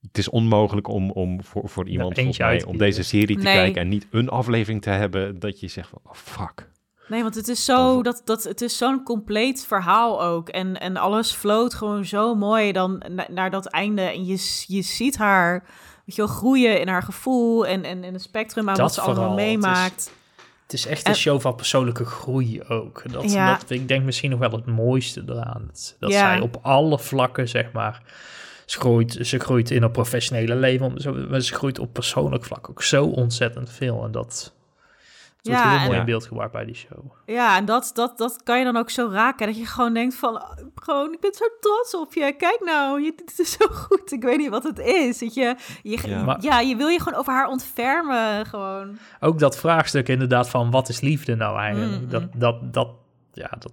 Het is onmogelijk om, om voor, voor iemand eentje volgens mij, om deze serie te Nee. kijken en niet een aflevering te hebben dat je zegt van, oh fuck. Nee, want het is zo dat, dat het is zo'n compleet verhaal ook. En, en alles floot gewoon zo mooi dan na- naar dat einde. En je, je ziet haar weet je wel, groeien in haar gevoel en, en in het spectrum aan Dat wat ze allemaal vooral, het is- meemaakt. Het is echt een En- show van persoonlijke groei ook. Dat, Ja. dat ik denk misschien nog wel het mooiste eraan. Dat, dat Ja. zij op alle vlakken, zeg maar... Ze groeit, ze groeit in haar professionele leven, maar ze groeit op persoonlijk vlak ook zo ontzettend veel. En dat, dat wordt Ja, heel en- mooi Ja. in beeld gebracht bij die show. Ja, en dat, dat, dat kan je dan ook zo raken. Dat je gewoon denkt van, oh, gewoon, ik ben zo trots op je. Kijk nou, je, dit is zo goed. Ik weet niet wat het is. Dat je, je, Ja. je wil je gewoon over haar ontfermen. Gewoon. Ook dat vraagstuk inderdaad van wat is liefde nou eigenlijk? Mm, Dat, mm. dat, dat, ja, dat,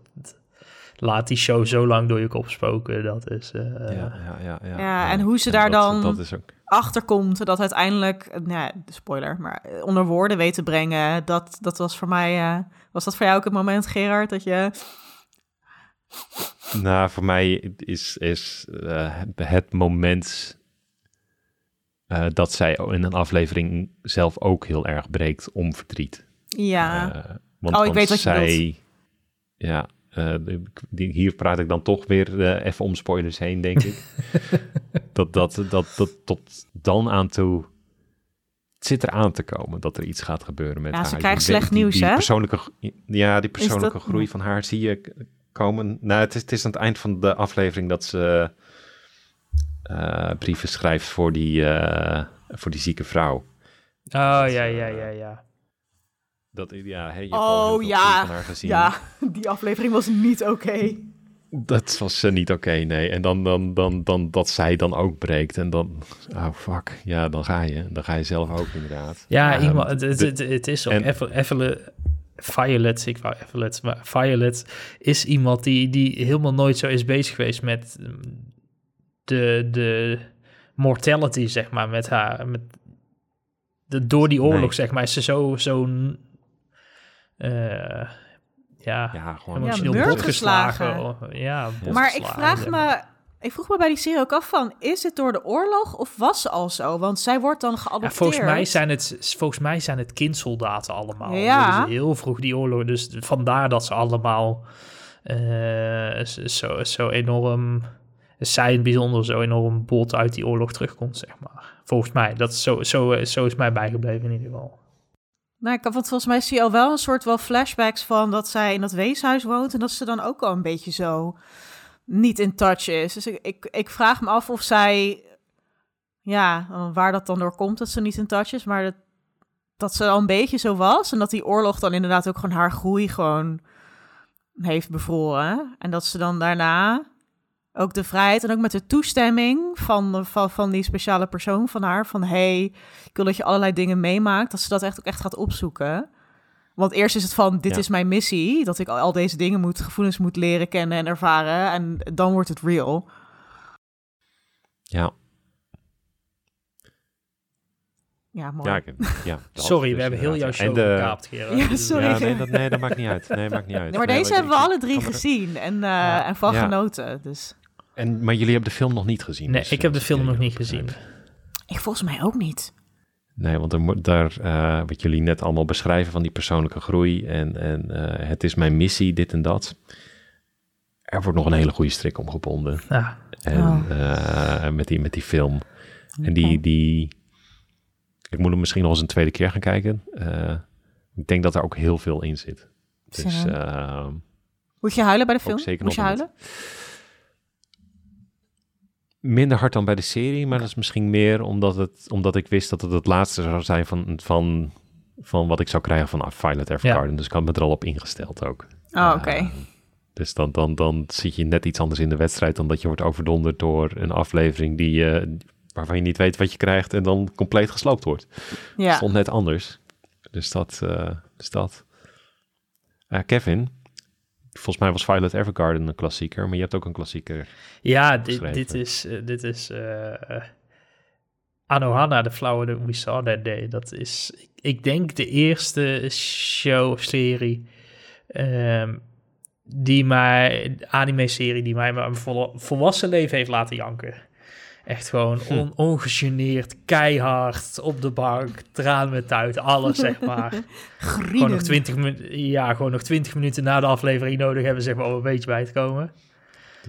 laat die show zo lang door je kop spoken. Dat is... eh, ja, ja, ja, ja, Ja, en hoe ze daar dat, dan- Dat is ook... achterkomt dat uiteindelijk, nou ja, spoiler, maar eh, onder woorden weet te brengen. Dat, dat was voor mij, eh, was dat voor jou ook het moment, Gerard, dat je... Nou, voor mij is, is eh, het moment eh, dat zij in een aflevering zelf ook heel erg breekt om verdriet. Ja, want, Oh, ik want weet wat je zij, Ja, eh, die- hier praat ik dan toch weer eh, even om spoilers heen, denk ik. dat, dat, dat, dat tot dan aan toe... Het zit eraan te komen dat er iets gaat gebeuren met Ja, haar. ze Je krijgt slecht die- nieuws, die hè? Persoonlijke, ja, die persoonlijke dat- groei van haar zie je komen. Nou, het is, het is aan het eind van de aflevering dat ze eh, brieven schrijft voor die, eh, voor die zieke vrouw. Oh, ja, ja, ja, ja. Dat, ja, hey, je Oh ja, van haar gezien. ja, die aflevering was niet oké. Dat was eh, niet oké, nee. En dan, dan, dan, dan dat zij dan ook breekt. En dan, oh fuck, ja, dan ga je. Dan ga je zelf ook inderdaad. Ja, iemand, het, het, de- het, het is ook even Violet, ik wou Violet, maar Violet is iemand die, die helemaal nooit zo is bezig geweest met mm, de, de mortality, zeg maar, met haar. Met de, door die oorlog, Nee. zeg maar, is ze zo, zo ja, Ja, gewoon. Ja, geslagen. Oh, Ja, Maar ik vraag me, ik vroeg me bij die serie ook af van, is het door de oorlog of was ze al zo? Want zij wordt dan Ja, geadopteerd. volgens, mij zijn het, volgens mij zijn het kindsoldaten allemaal. Ja. Heel vroeg die oorlog. Dus vandaar dat ze allemaal eh, zo, zo enorm... Zij in het bijzonder zo enorm bot uit die oorlog terugkomt, zeg maar. Volgens mij. Dat is zo, zo, zo is mij bijgebleven in ieder geval. Nou, ik, want volgens mij zie je al wel een soort wel flashbacks van dat zij in dat weeshuis woont en dat ze dan ook al een beetje zo niet in touch is. Dus ik, ik, ik vraag me af of zij, ja, waar dat dan door komt dat ze niet in touch is, maar dat, dat ze al een beetje zo was en dat die oorlog dan inderdaad ook gewoon haar groei gewoon heeft bevroren. En dat ze dan daarna ook de vrijheid en ook met de toestemming van, van, van die speciale persoon van haar, van hey, ik wil dat je allerlei dingen meemaakt, dat ze dat echt ook echt gaat opzoeken. Want eerst is het van, dit Ja. is mijn missie, dat ik al, al deze dingen moet, gevoelens moet leren kennen en ervaren. En dan wordt het real. Ja, Ja, mooi. ja, ik- ja Sorry, dus we hebben heel jouw show En de- gekaapt, Gerard. Ja, Dus- sorry. Ja, nee, dat, nee, dat maakt niet uit. Nee, maakt niet uit. Nee, maar Nee, deze hebben we alle drie er- gezien en, uh, Ja. en van Ja. genoten. Dus En, maar jullie hebben de film nog niet gezien. Nee, dus, ik heb eh, de film als nog niet gezien. ik volgens mij ook niet. Nee, want er, moet- daar, eh, wat jullie net allemaal beschrijven van die persoonlijke groei en, en eh, het is mijn missie, dit en dat. Er wordt nog een hele goede strik omgebonden. Ja, En Oh. eh, met, die, met die film. En die, die, ik moet hem misschien nog eens een tweede keer gaan kijken. Eh, ik denk dat er ook heel veel in zit. Dus Zin in. eh, Moet je huilen bij de film? zeker Moet je nog huilen? Minder hard dan bij de serie, maar dat is misschien meer omdat, het, omdat ik wist dat het het laatste zou zijn van, van, van wat ik zou krijgen van Violet Evergarden. Dus ik had me er al op ingesteld ook. Oh, oké. Eh, dus dan, dan, dan zit je net iets anders in de wedstrijd dan dat je wordt overdonderd door een aflevering die, eh, waarvan je niet weet wat je krijgt en dan compleet gesloopt wordt. ja. Stond net anders. Dus dat. eh, dus dat. Eh, Kevin, volgens mij was Violet Evergarden een klassieker, maar je hebt ook een klassieker. ja dit, Geschreven. dit is, eh, dit is eh, eh, Anohana, The Flower That We Saw That Day. Dat is, ik, ik denk, de eerste show of serie ehm, die mij, anime-serie die mij mijn vol- volwassen leven heeft laten janken. Echt gewoon Hm. on, ongegeneerd, keihard, op de bank, tranen met uit, alles zeg maar. gewoon nog 20 minuten, ja, gewoon nog 20 minuten na de aflevering nodig hebben, zeg maar, om een beetje bij te komen.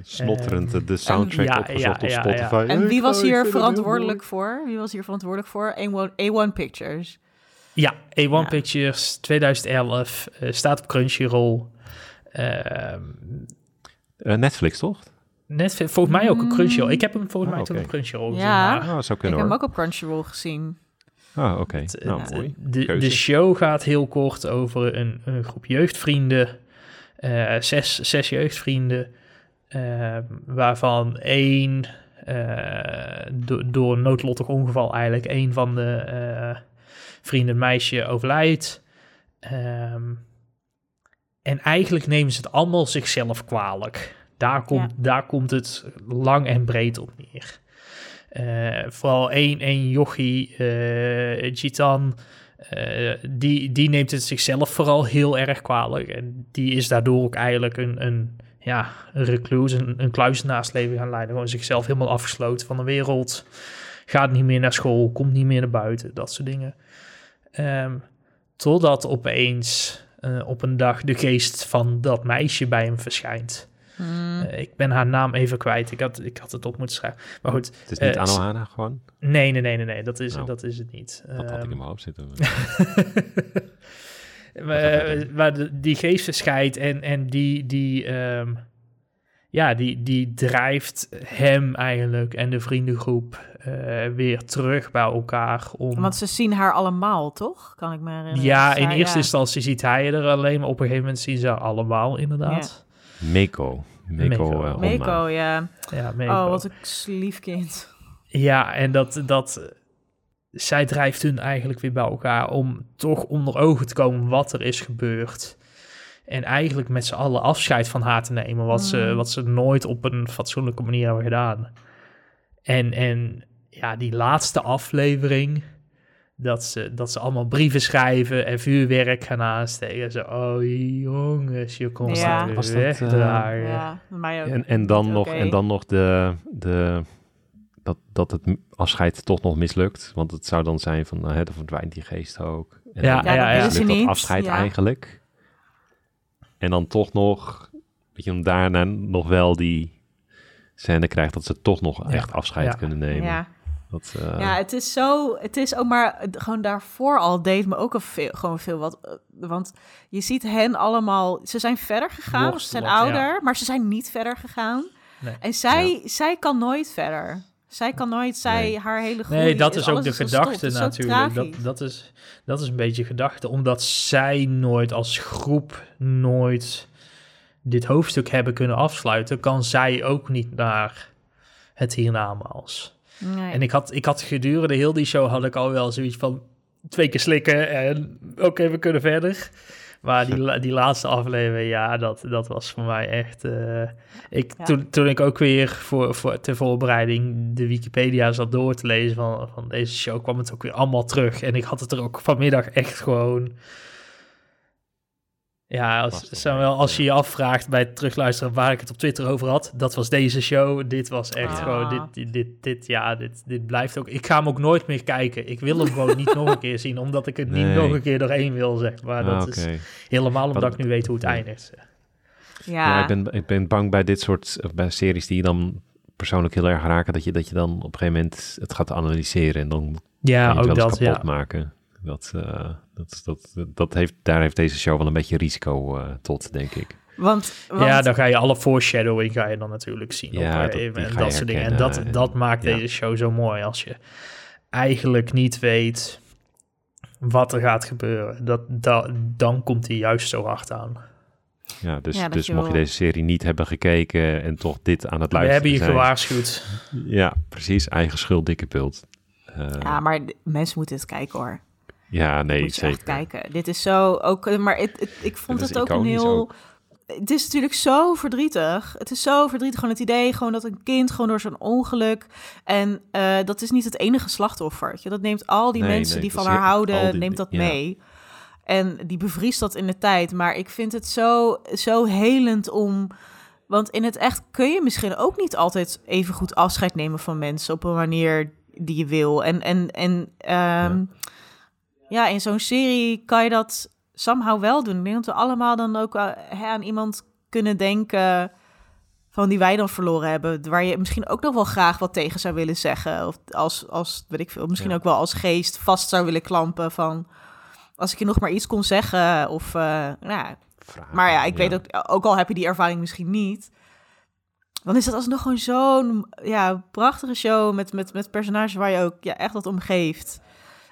Snotterend Ehm, de- soundtrack ja, opgezocht ja, op ja, ja. Spotify. En wie Ik- was hier verantwoordelijk voor? Wie was hier verantwoordelijk voor? A1, A1 Pictures. Ja, A1 Ja. Pictures 2011 eh, staat op Crunchyroll. Ehm. Eh, Netflix, toch? Net volgens mij ook op Crunchyroll. Ik heb hem volgens Oh, mij toen oké. op Crunchyroll gezien. Ja. maar Oh, zou Ik heb hem ook op Crunchyroll gezien. Oh, oké. Nou, het- mooi. de, show gaat heel kort over een, een groep jeugdvrienden. eh, zes, zes jeugdvrienden. ehm, waarvan één eh, do- door een noodlottig ongeval eigenlijk één van de eh, vrienden, meisje, overlijdt. Ehm, en eigenlijk nemen ze het allemaal zichzelf kwalijk. Daar komt, daar komt het lang en breed op neer. Eh, vooral één, één jochie, eh Gitan, eh, die, die neemt het zichzelf vooral heel erg kwalijk. En die is daardoor ook eigenlijk een, een, ja, een reclus, een, een kluizenaarsleven gaan leiden. Gewoon zichzelf helemaal afgesloten van de wereld. Gaat niet meer naar school, komt niet meer naar buiten, dat soort dingen. Ehm, totdat opeens op een dag de geest van dat meisje bij hem verschijnt. Hmm. Eh, ik ben haar naam even kwijt. Ik had, ik had het op moeten schrijven. Maar goed, Het is niet eh, Anohana gewoon? nee, nee, nee, nee, nee. Dat is, Nou, dat is het niet. Dat had ik Ehm, in mijn hoofd zitten. eh, waar de- die geestesscheid en, en die, die, ehm, ja, die, die drijft hem eigenlijk en de vriendengroep eh, weer terug bij elkaar. Om, Want ze zien haar allemaal, toch? Kan ik me herinneren. ja, in eerste ja. instantie ziet hij er alleen, maar op een gegeven moment zien ze haar allemaal inderdaad. Meko. Meko. Meko. eh, ja. Ja, Meko. Oh, wat een lief kind. Ja, en dat, dat zij drijft hun eigenlijk weer bij elkaar om toch onder ogen te komen wat er is gebeurd. En eigenlijk met z'n allen afscheid van haar te nemen, wat, ze, Mm. wat ze nooit op een fatsoenlijke manier hebben gedaan. En, en ja, die laatste aflevering, dat ze, dat ze allemaal brieven schrijven en vuurwerk gaan aansteken. Zo, oh jongens, je kon Ja. dat, eh. Ja, mij ook. En, en, dan nog, en dan nog de, de, dat, dat het afscheid toch nog mislukt. Want het zou dan zijn van, nou, hè, dan verdwijnt die geest ook. En Ja, dan ja, ja, ja. mislukt Ze dat afscheid ja. eigenlijk. En dan toch nog, dat je hem daarna nog wel die scène krijgt dat ze toch nog Ja, echt afscheid ja. kunnen nemen. Ja. Dat, eh, ja, het is zo. Het is ook maar. Gewoon daarvoor al deed me ook al veel, gewoon veel wat. eh, Want je ziet hen allemaal. Ze zijn verder gegaan. Ze zijn ja. ouder, maar ze zijn niet verder gegaan. Nee. En zij, zij kan nooit verder. Zij kan nooit. Zij, Nee. haar hele groei. Nee, dat is ook de gedachte natuurlijk. Dat, dat, is, dat is een beetje gedachte. Omdat zij nooit als groep nooit dit hoofdstuk hebben kunnen afsluiten, kan zij ook niet naar het hiernamaals. Nee. En ik had, ik had gedurende heel die show had ik al wel zoiets van twee keer slikken en oké, we kunnen verder. Maar die, die laatste aflevering, ja, dat, dat was voor mij echt... eh, ik, Ja. toen, toen ik ook weer voor, voor, ter voorbereiding de Wikipedia zat door te lezen van, van deze show, kwam het ook weer allemaal terug. En ik had het er ook vanmiddag echt gewoon... Ja, als, Samuel, als je je afvraagt bij het terugluisteren waar ik het op Twitter over had, dat was deze show. Dit was echt Ah. gewoon, dit, dit, dit, dit, ja, dit, dit blijft ook. Ik ga hem ook nooit meer kijken. Ik wil hem gewoon niet nog een keer zien, omdat ik het niet nog een keer doorheen wil, zeg maar. ah, Dat is helemaal omdat Wat- ik nu weet hoe het ja. eindigt. ja. Ja, ik, ben, ik ben bang bij dit soort bij series die je dan persoonlijk heel erg raken, dat je, dat je dan op een gegeven moment het gaat analyseren en dan Ja, kan je het ook wel eens dat, kapot ja. maken. Dat, eh, dat, dat, dat heeft, daar heeft deze show wel een beetje risico eh, tot, denk ik. Want, want Ja, dan ga je alle foreshadowing ga je dan natuurlijk zien. Ja, op, eh, dat- die en ga dat je soort dingen. En dat, dat maakt Ja. deze show zo mooi. Als je eigenlijk niet weet wat er gaat gebeuren, dat, dat, dan komt hij juist zo hard aan. Ja, dus, Ja, dus je mocht je deze serie niet hebben gekeken en toch dit aan het We luisteren hebben je zijn. gewaarschuwd. Ja, precies. Eigen schuld, dikke pult. Eh, ja, maar mensen moeten het kijken hoor. Ja, nee, moet je zeker. echt kijken. Dit is zo ook, maar het, het- ik vond het ook een heel. ook. Het is natuurlijk zo verdrietig. Het is zo verdrietig. Gewoon het idee gewoon dat een kind gewoon door zo'n ongeluk. En eh, dat is niet het enige slachtoffer. je. Dat neemt al die Nee, mensen nee, die van haar houden, die- neemt dat ja. mee. En die bevriest dat in de tijd. Maar ik vind het zo, zo helend om. Want in het echt kun je misschien ook niet altijd even goed afscheid nemen van mensen op een manier die je wil. En, en, en ja. In zo'n serie kan je dat somehow wel doen. Ik denk dat we allemaal dan ook eh, aan iemand kunnen denken van die wij dan verloren hebben, waar je misschien ook nog wel graag wat tegen zou willen zeggen, of als, als weet ik veel, misschien Ja. ook wel als geest vast zou willen klampen van als ik je nog maar iets kon zeggen, of eh, nou, ja. Vragen, maar ja, ik weet ook, ook al heb je die ervaring misschien niet, dan is dat alsnog gewoon zo'n ja, prachtige show met, met, met personages waar je ook ja, echt wat om geeft.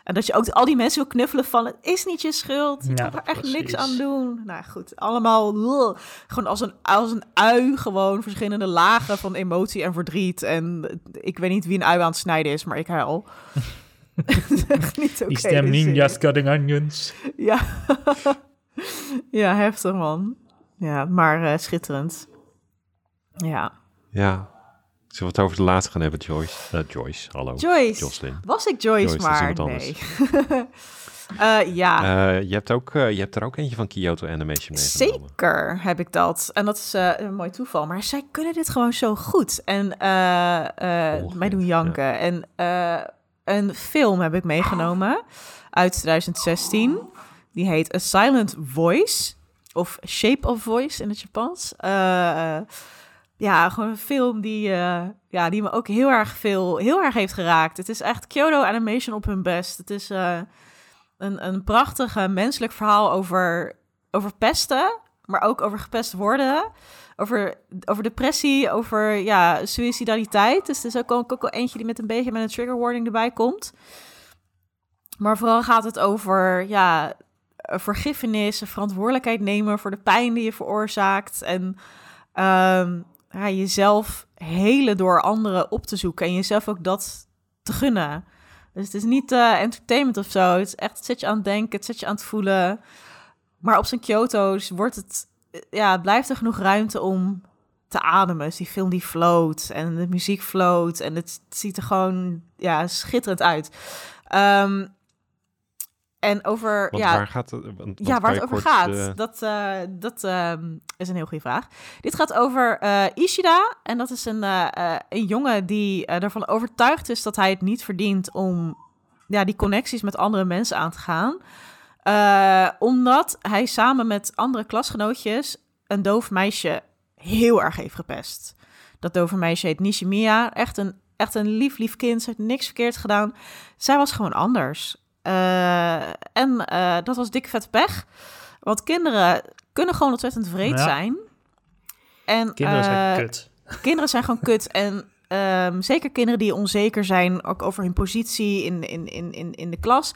En dat je ook al die mensen wil knuffelen van het is niet je schuld. Je Ja, kan er echt niks aan doen. Nou goed, allemaal ugh. gewoon als een, als een ui gewoon verschillende lagen van emotie en verdriet. En ik weet niet wie een ui aan het snijden is, maar ik huil. Echt niet oké. Die stem ninjas cutting onions. Ja. ja, heftig man. Ja, maar eh, schitterend. Ja. Ja. Zullen we het over de laatste gaan hebben, Joyce? Eh, Joyce, hallo. Joyce. Jocelyn. Was ik Joyce, Joyce, dat is maar nee. Eh, ja. Eh, je, hebt ook, eh, je hebt er ook eentje van Kyoto Animation meegenomen. Zeker heb ik dat. En dat is eh, een mooi toeval. Maar zij kunnen dit gewoon zo goed. En eh eh mij doen janken. En eh, een film heb ik meegenomen uit 2016. Die heet A Silent Voice. Of Shape of Voice in het Japans. Eh, ja, gewoon een film die, eh, ja, die me ook heel erg veel, heel erg heeft geraakt. Het is echt Kyoto Animation op hun best. Het is... eh, een, een prachtig menselijk verhaal over, over pesten, maar ook over gepest worden. Over, over depressie, over ja, suicidaliteit. Dus er is ook, ook, wel eentje die met een beetje met een trigger warning erbij komt. Maar vooral gaat het over ja, vergiffenis, verantwoordelijkheid nemen voor de pijn die je veroorzaakt. En um, ja, jezelf helen door anderen op te zoeken en jezelf ook dat te gunnen. Dus het is niet uh, entertainment of zo. Het is echt, het zet je aan het denken, het zet je aan het voelen. Maar op zijn Kyoto's wordt het, ja, het blijft er genoeg ruimte om te ademen. Dus die film die float en de muziek float en het, ziet er gewoon ja, schitterend uit. Um, en over. Want ja, waar gaat het? Want, ja, waar het over gaat. Uh... Dat, uh, dat uh, is een heel goede vraag. Dit gaat over eh, Ishida. En dat is een, een jongen die ervan overtuigd is dat hij het niet verdient om ja, die connecties met andere mensen aan te gaan. omdat hij samen met andere klasgenootjes een doof meisje heel erg heeft gepest. Dat dove meisje heet Nishimiya. Echt een, echt een lief, lief kind. Ze heeft niks verkeerd gedaan. Zij was gewoon anders. Uh, en uh, dat was dik vet pech. Want kinderen kunnen gewoon ontzettend vreed ja. zijn. En, kinderen zijn uh, kut. Kinderen zijn gewoon kut. En um, zeker kinderen die onzeker zijn, ook over hun positie in, in, in, in, in de klas.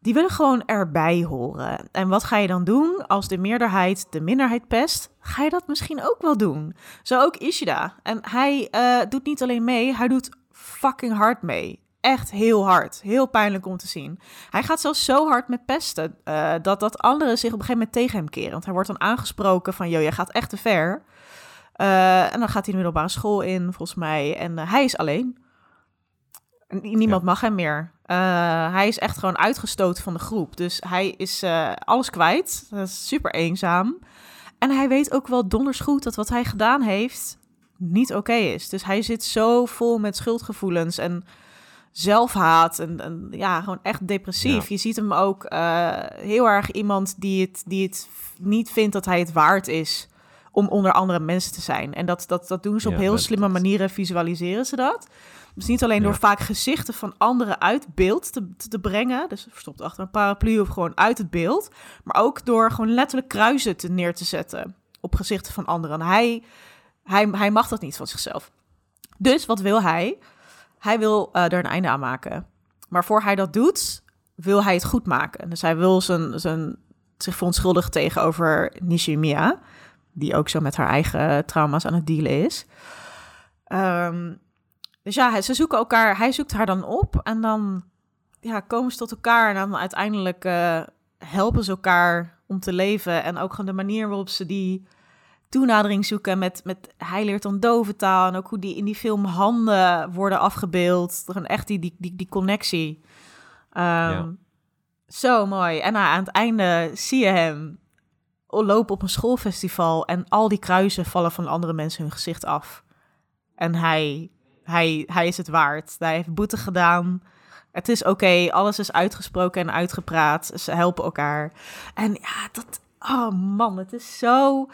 Die willen gewoon erbij horen. En wat ga je dan doen als de meerderheid de minderheid pest? Ga je dat misschien ook wel doen? Zo ook Ishida. En hij doet niet alleen mee, hij doet fucking hard mee echt heel hard. Heel pijnlijk om te zien. Hij gaat zelfs zo hard met pesten uh, dat, dat anderen zich op een gegeven moment tegen hem keren. Want hij wordt dan aangesproken van, joh, jij gaat echt te ver. Uh, en dan gaat hij de middelbare school in, volgens mij. En uh, hij is alleen. Niemand ja. mag hem meer. hij is echt gewoon uitgestoten van de groep. Dus hij is alles kwijt. Dat is super eenzaam. En hij weet ook wel donders goed dat wat hij gedaan heeft niet oké okay is. Dus hij zit zo vol met schuldgevoelens en zelfhaat en, en ja, gewoon echt depressief. Ja. Je ziet hem ook uh, heel erg iemand die het, die het niet vindt dat hij het waard is om onder andere mensen te zijn. En dat, dat, dat doen ze op heel slimme manieren, visualiseren ze dat. Dus niet alleen door Ja. vaak gezichten van anderen uit beeld te, te, brengen, dus verstopt achter een paraplu of gewoon uit het beeld, maar ook door gewoon letterlijk kruisen te neer te zetten op gezichten van anderen. En hij, hij, hij mag dat niet van zichzelf. Dus wat wil hij? Hij wil eh, er een einde aan maken. Maar voor hij dat doet, wil hij het goed maken. Dus hij wil zijn, zijn, zich verontschuldigen tegenover Nishimiya, die ook zo met haar eigen trauma's aan het dealen is. Ehm, dus ja, ze zoeken elkaar, hij zoekt haar dan op en dan ja, komen ze tot elkaar en dan uiteindelijk eh, helpen ze elkaar om te leven. En ook gewoon de manier waarop ze die toenadering zoeken met, met hij leert dan doventaal en ook hoe die in die film handen worden afgebeeld. Gewoon echt die, die, die, die connectie. Ehm, Ja. Zo mooi. En nou, aan het einde zie je hem lopen op een schoolfestival en al die kruisen vallen van andere mensen hun gezicht af. En hij, hij, hij is het waard. Hij heeft boete gedaan. Het is oké, alles is uitgesproken en uitgepraat. Ze helpen elkaar. En ja, dat... Oh man, het is zo...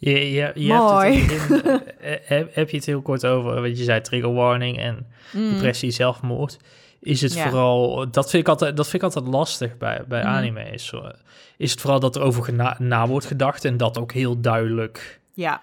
Je, je, je Mooi. hebt het in, eh, eh, heb, heb je het heel kort over, want je zei trigger warning en Mm. depressie, zelfmoord. Is het Ja. vooral, dat vind ik altijd, dat vind ik altijd lastig bij, bij Mhm. anime. Is, zo- is het vooral dat er over na wordt gedacht en dat ook heel duidelijk Ja,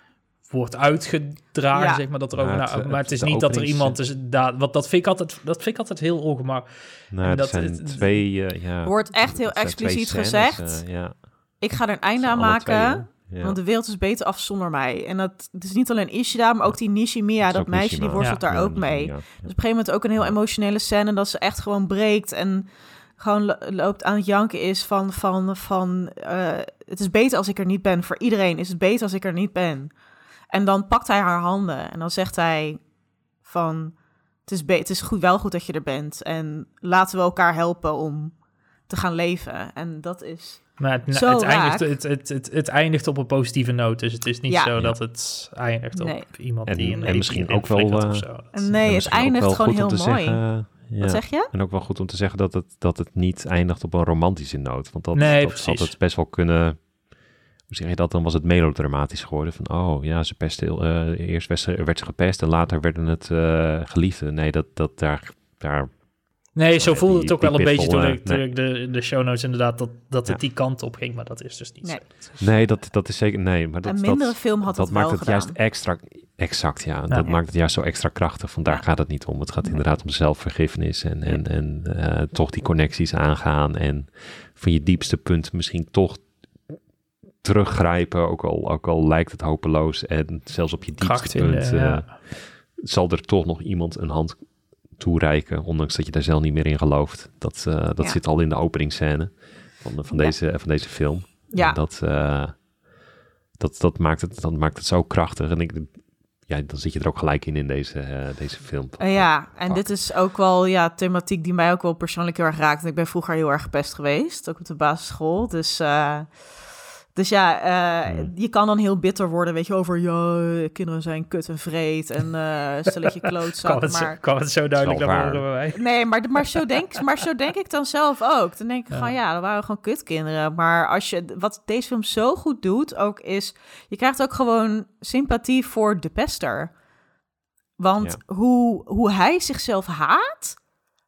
wordt uitgedragen, Ja. zeg maar. Dat er Ja, over eh, maar het is niet dat er iemand is, daar, wat dat vind ik altijd, dat vind ik altijd heel ongemak. Nou, En dat- zijn het- twee... eh, ja, wordt echt heel expliciet scènes, gezegd. eh, ja. ik ga er een einde aan maken. twee? Ja. Want de wereld is beter af zonder mij. En dat is niet alleen Ishida, maar ook die Nishimiya, Dat dat meisje, die worstelt Ja. daar ook mee. Dus op een gegeven moment ook een heel emotionele scène dat ze echt gewoon breekt en gewoon lo- loopt aan het janken is van, van, van eh, het is beter als ik er niet ben. Voor iedereen is het beter als ik er niet ben. En dan pakt hij haar handen en dan zegt hij van, het is, het is goed, wel goed dat je er bent. En laten we elkaar helpen om te gaan leven. En dat is... Maar het, Zo het, eindigt, het, het, het, het eindigt op een positieve noot. Dus het is niet Ja. zo dat het eindigt op Nee. iemand En- die een en misschien ook wel, flikkert eh, of zo. Nee, het eindigt gewoon heel mooi. zeggen, ja. Wat zeg je? En ook wel goed om te zeggen dat het, dat het niet eindigt op een romantische noot. Want dat, Nee, dat had het best wel kunnen... Hoe zeg je dat? Dan was het melodramatisch geworden. Van, oh ja, ze pest heel... eh, eerst werd ze, werd ze gepest en later werden het eh geliefden. Nee, dat, dat daar, daar Nee, zo voelde die- het ook wel een beetje toen, eh, ik, toen nee. ik de, de show notes inderdaad, dat, dat het Ja. die kant op ging, maar dat is dus niet Nee. zo. Nee, dat, dat is zeker... Nee, maar dat, een mindere dat, film had dat het maakt het gedaan. juist extra... Exact, ja. Ja. dat maakt het juist zo extra krachtig. Vandaar Ja. gaat het niet om. Het gaat inderdaad om zelfvergiffenis en, en, en eh, toch die connecties aangaan. En van je diepste punt misschien toch teruggrijpen. Ook al, ook al lijkt het hopeloos. En zelfs op je diepste Kracht punt eh, ja. zal er toch nog iemand een hand toereiken. Ondanks dat je daar zelf niet meer in gelooft. Dat, eh, dat Ja. zit al in de openingsscène van, van, Ja. deze, van deze film. Ja. En dat, eh, dat, dat, maakt het, dat maakt het zo krachtig. En ik, ja, dan zit je er ook gelijk in in deze, eh, deze film. Ja, en dit is ook wel ja, thematiek die mij ook wel persoonlijk heel erg raakt. Ik ben vroeger heel erg gepest geweest, ook op de basisschool. Dus, dus ja, eh, Hmm. je kan dan heel bitter worden, weet je, over ja, kinderen zijn kut en vreed en eh stelletje het, zo, Maar kwam het zo duidelijk naar voren bij mij. Nee, maar, maar, zo denk, maar zo denk ik dan zelf ook. Dan denk ik Ja. gewoon, ja, dat waren gewoon kutkinderen. Maar als je, wat deze film zo goed doet ook is... je krijgt ook gewoon sympathie voor de pester. Want hoe, hoe hij zichzelf haat...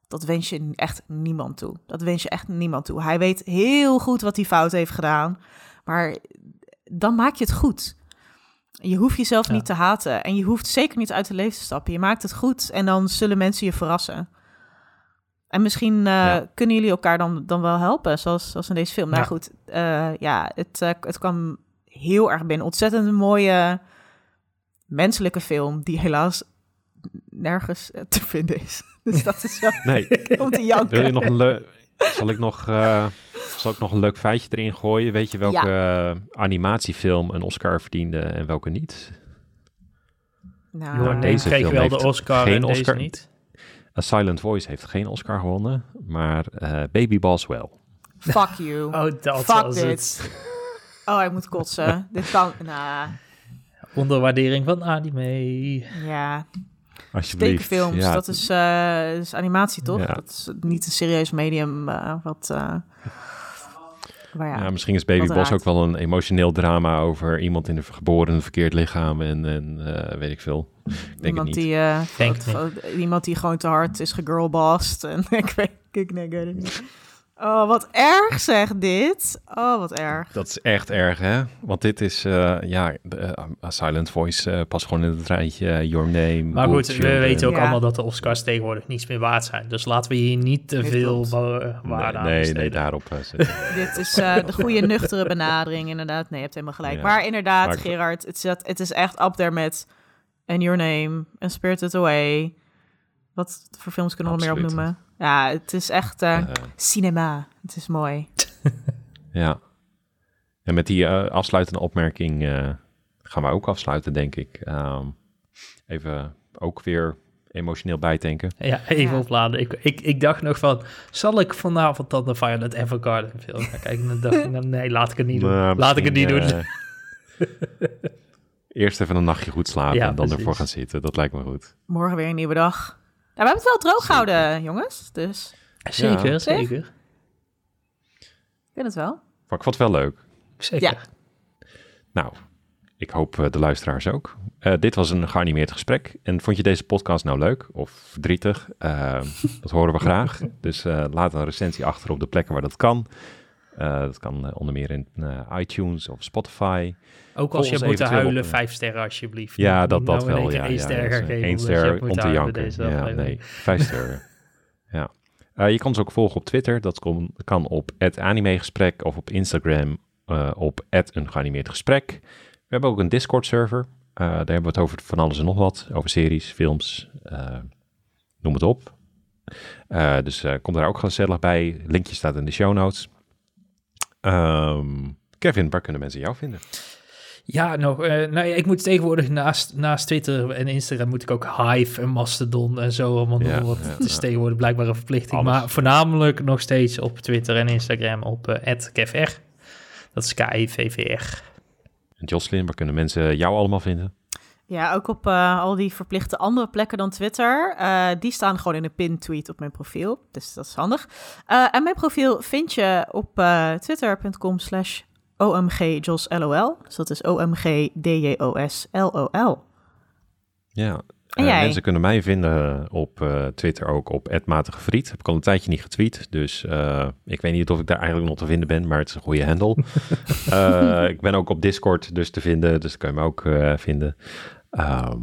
dat wens je echt niemand toe. Dat wens je echt niemand toe. Hij weet heel goed wat hij fout heeft gedaan. Maar dan maak je het goed. Je hoeft jezelf Ja. niet te haten. En je hoeft zeker niet uit de leven te stappen. Je maakt het goed en dan zullen mensen je verrassen. En misschien eh, Ja. kunnen jullie elkaar dan, dan wel helpen, zoals, zoals in deze film. Nou Ja. goed, eh, ja, het, eh, het kwam heel erg binnen. Ontzettend een mooie menselijke film, die helaas nergens te vinden is. Dus dat is wel Nee, om te janken. wil je nog een leuk... Zal ik nog, zal ik nog een leuk feitje erin gooien? Weet je welke eh, animatiefilm een Oscar verdiende en welke niet? Nou, Name deze kreeg film wel heeft de Oscar geen en deze Oscar. niet. A Silent Voice heeft geen Oscar gewonnen, maar eh, Baby Boss wel. fuck you. Oh, dat Fuck was dit. het. Oh, ik moet kotsen. Dit kan, nou, Onderwaardering van anime. ja. Ja, dat is, eh, is animatie, toch? Ja. Dat is niet een serieus medium eh, wat... eh waar ja, Ja, misschien is Baby Boss ook wel een emotioneel drama over iemand in een geboren een verkeerd lichaam en, en eh, weet ik veel. Ik denk iemand, het niet. die, eh, Denk wat- wat- iemand die gewoon te hard is gegirlbossed. En ik weet, ik, nee, ik weet het niet. Oh, wat erg zeg dit. Oh, wat erg. Dat is echt erg, hè? Want dit is, eh, ja, de, eh, A Silent Voice eh past gewoon in het rijtje Your Name. Maar goed, we weten ook Ja. allemaal dat de Oscars tegenwoordig niets meer waard zijn. Dus laten we hier niet te Nee, veel waarde aan Nee, nee, besteden. nee, daarop. Dit is eh, de goede nuchtere benadering, inderdaad. Nee, je hebt helemaal gelijk. Ja. Maar inderdaad, Maar- Gerard, het is, het is echt up there met And Your Name, and Spirited Away. Wat voor films kunnen we nog meer Absoluut. opnoemen? Ja, het is echt eh, Eh, cinema. Het is mooi. ja. En met die eh, afsluitende opmerking eh, gaan we ook afsluiten, denk ik. Ehm, even ook weer emotioneel bijtanken. Ja, even Ja. opladen. Ik, ik, ik dacht nog van, zal ik vanavond dan de Violet Evergarden film gaan kijken? Dan dacht ik, nou, nee, laat ik het niet doen. Nou, laat ik het niet doen. Eerst even een nachtje goed slapen Ja, en dan precies. ervoor gaan zitten. Dat lijkt me goed. Morgen weer een nieuwe dag. Ja, we hebben het wel droog gehouden, jongens. Dus Zeker, Ja. zeker. ik vind het wel. Maar ik vond het wel leuk. Zeker. Ja. Nou, ik hoop eh, de luisteraars ook. Eh, dit was een geanimeerd gesprek. En vond je deze podcast nou leuk of verdrietig? Eh, dat horen we graag. Dus eh, laat een recensie achter op de plekken waar dat kan. Eh, dat kan eh, onder meer in eh, iTunes of Spotify. Ook als je eventueel huilen, op, vijf sterren alsjeblieft. Ja, dat, dat nou wel. Ja, één ja, ster dus, eh, geven. één je ster om te janken. deze Ja, aflevering. nee, vijf sterren. ja. Je kan ons ook volgen op Twitter. Dat kon- kan op het animegesprek of op Instagram op het een geanimeerd gesprek. We hebben ook een Discord server. Daar hebben we het over van alles en nog wat. Over series, films, noem het op. Dus kom daar ook gezellig bij. Linkje staat in de show notes. Ehm, Kevin, waar kunnen mensen jou vinden? Ja, nog, eh, nou ja, ik moet tegenwoordig naast, naast Twitter en Instagram moet ik ook Hive en Mastodon en zo allemaal Ja, doen, want ja, het is tegenwoordig blijkbaar een verplichting. Alles. Maar voornamelijk nog steeds op Twitter en Instagram op eh @kevr. Dat is K-I-V-V-R. En Jocelyn, waar kunnen mensen jou allemaal vinden? Ja, ook op eh, al die verplichte andere plekken dan Twitter. Eh, die staan gewoon in een pin-tweet op mijn profiel. Dus dat is handig. Eh, en mijn profiel vind je op twitter.com slash omgjosLOL. Dus dat is O-M-G-D-J-O-S-L-O-L. Ja, mensen kunnen mij vinden op Twitter ook op @matigevriet. Heb ik al een tijdje niet getweet, dus ik weet niet of ik daar eigenlijk nog te vinden ben, maar het is een goede handle. Ik ben ook op Discord dus te vinden, dus kun je me ook vinden. Ehm,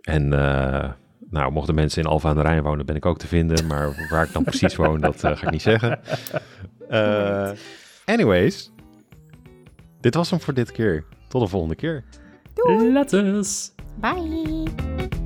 en eh, nou, mochten mensen in Alfa aan de Rijn wonen, ben ik ook te vinden, maar waar ik dan precies woon, dat eh, ga ik niet zeggen. Eh, anyways, dit was hem voor dit keer. Tot de volgende keer. Doei. Letters. Bye.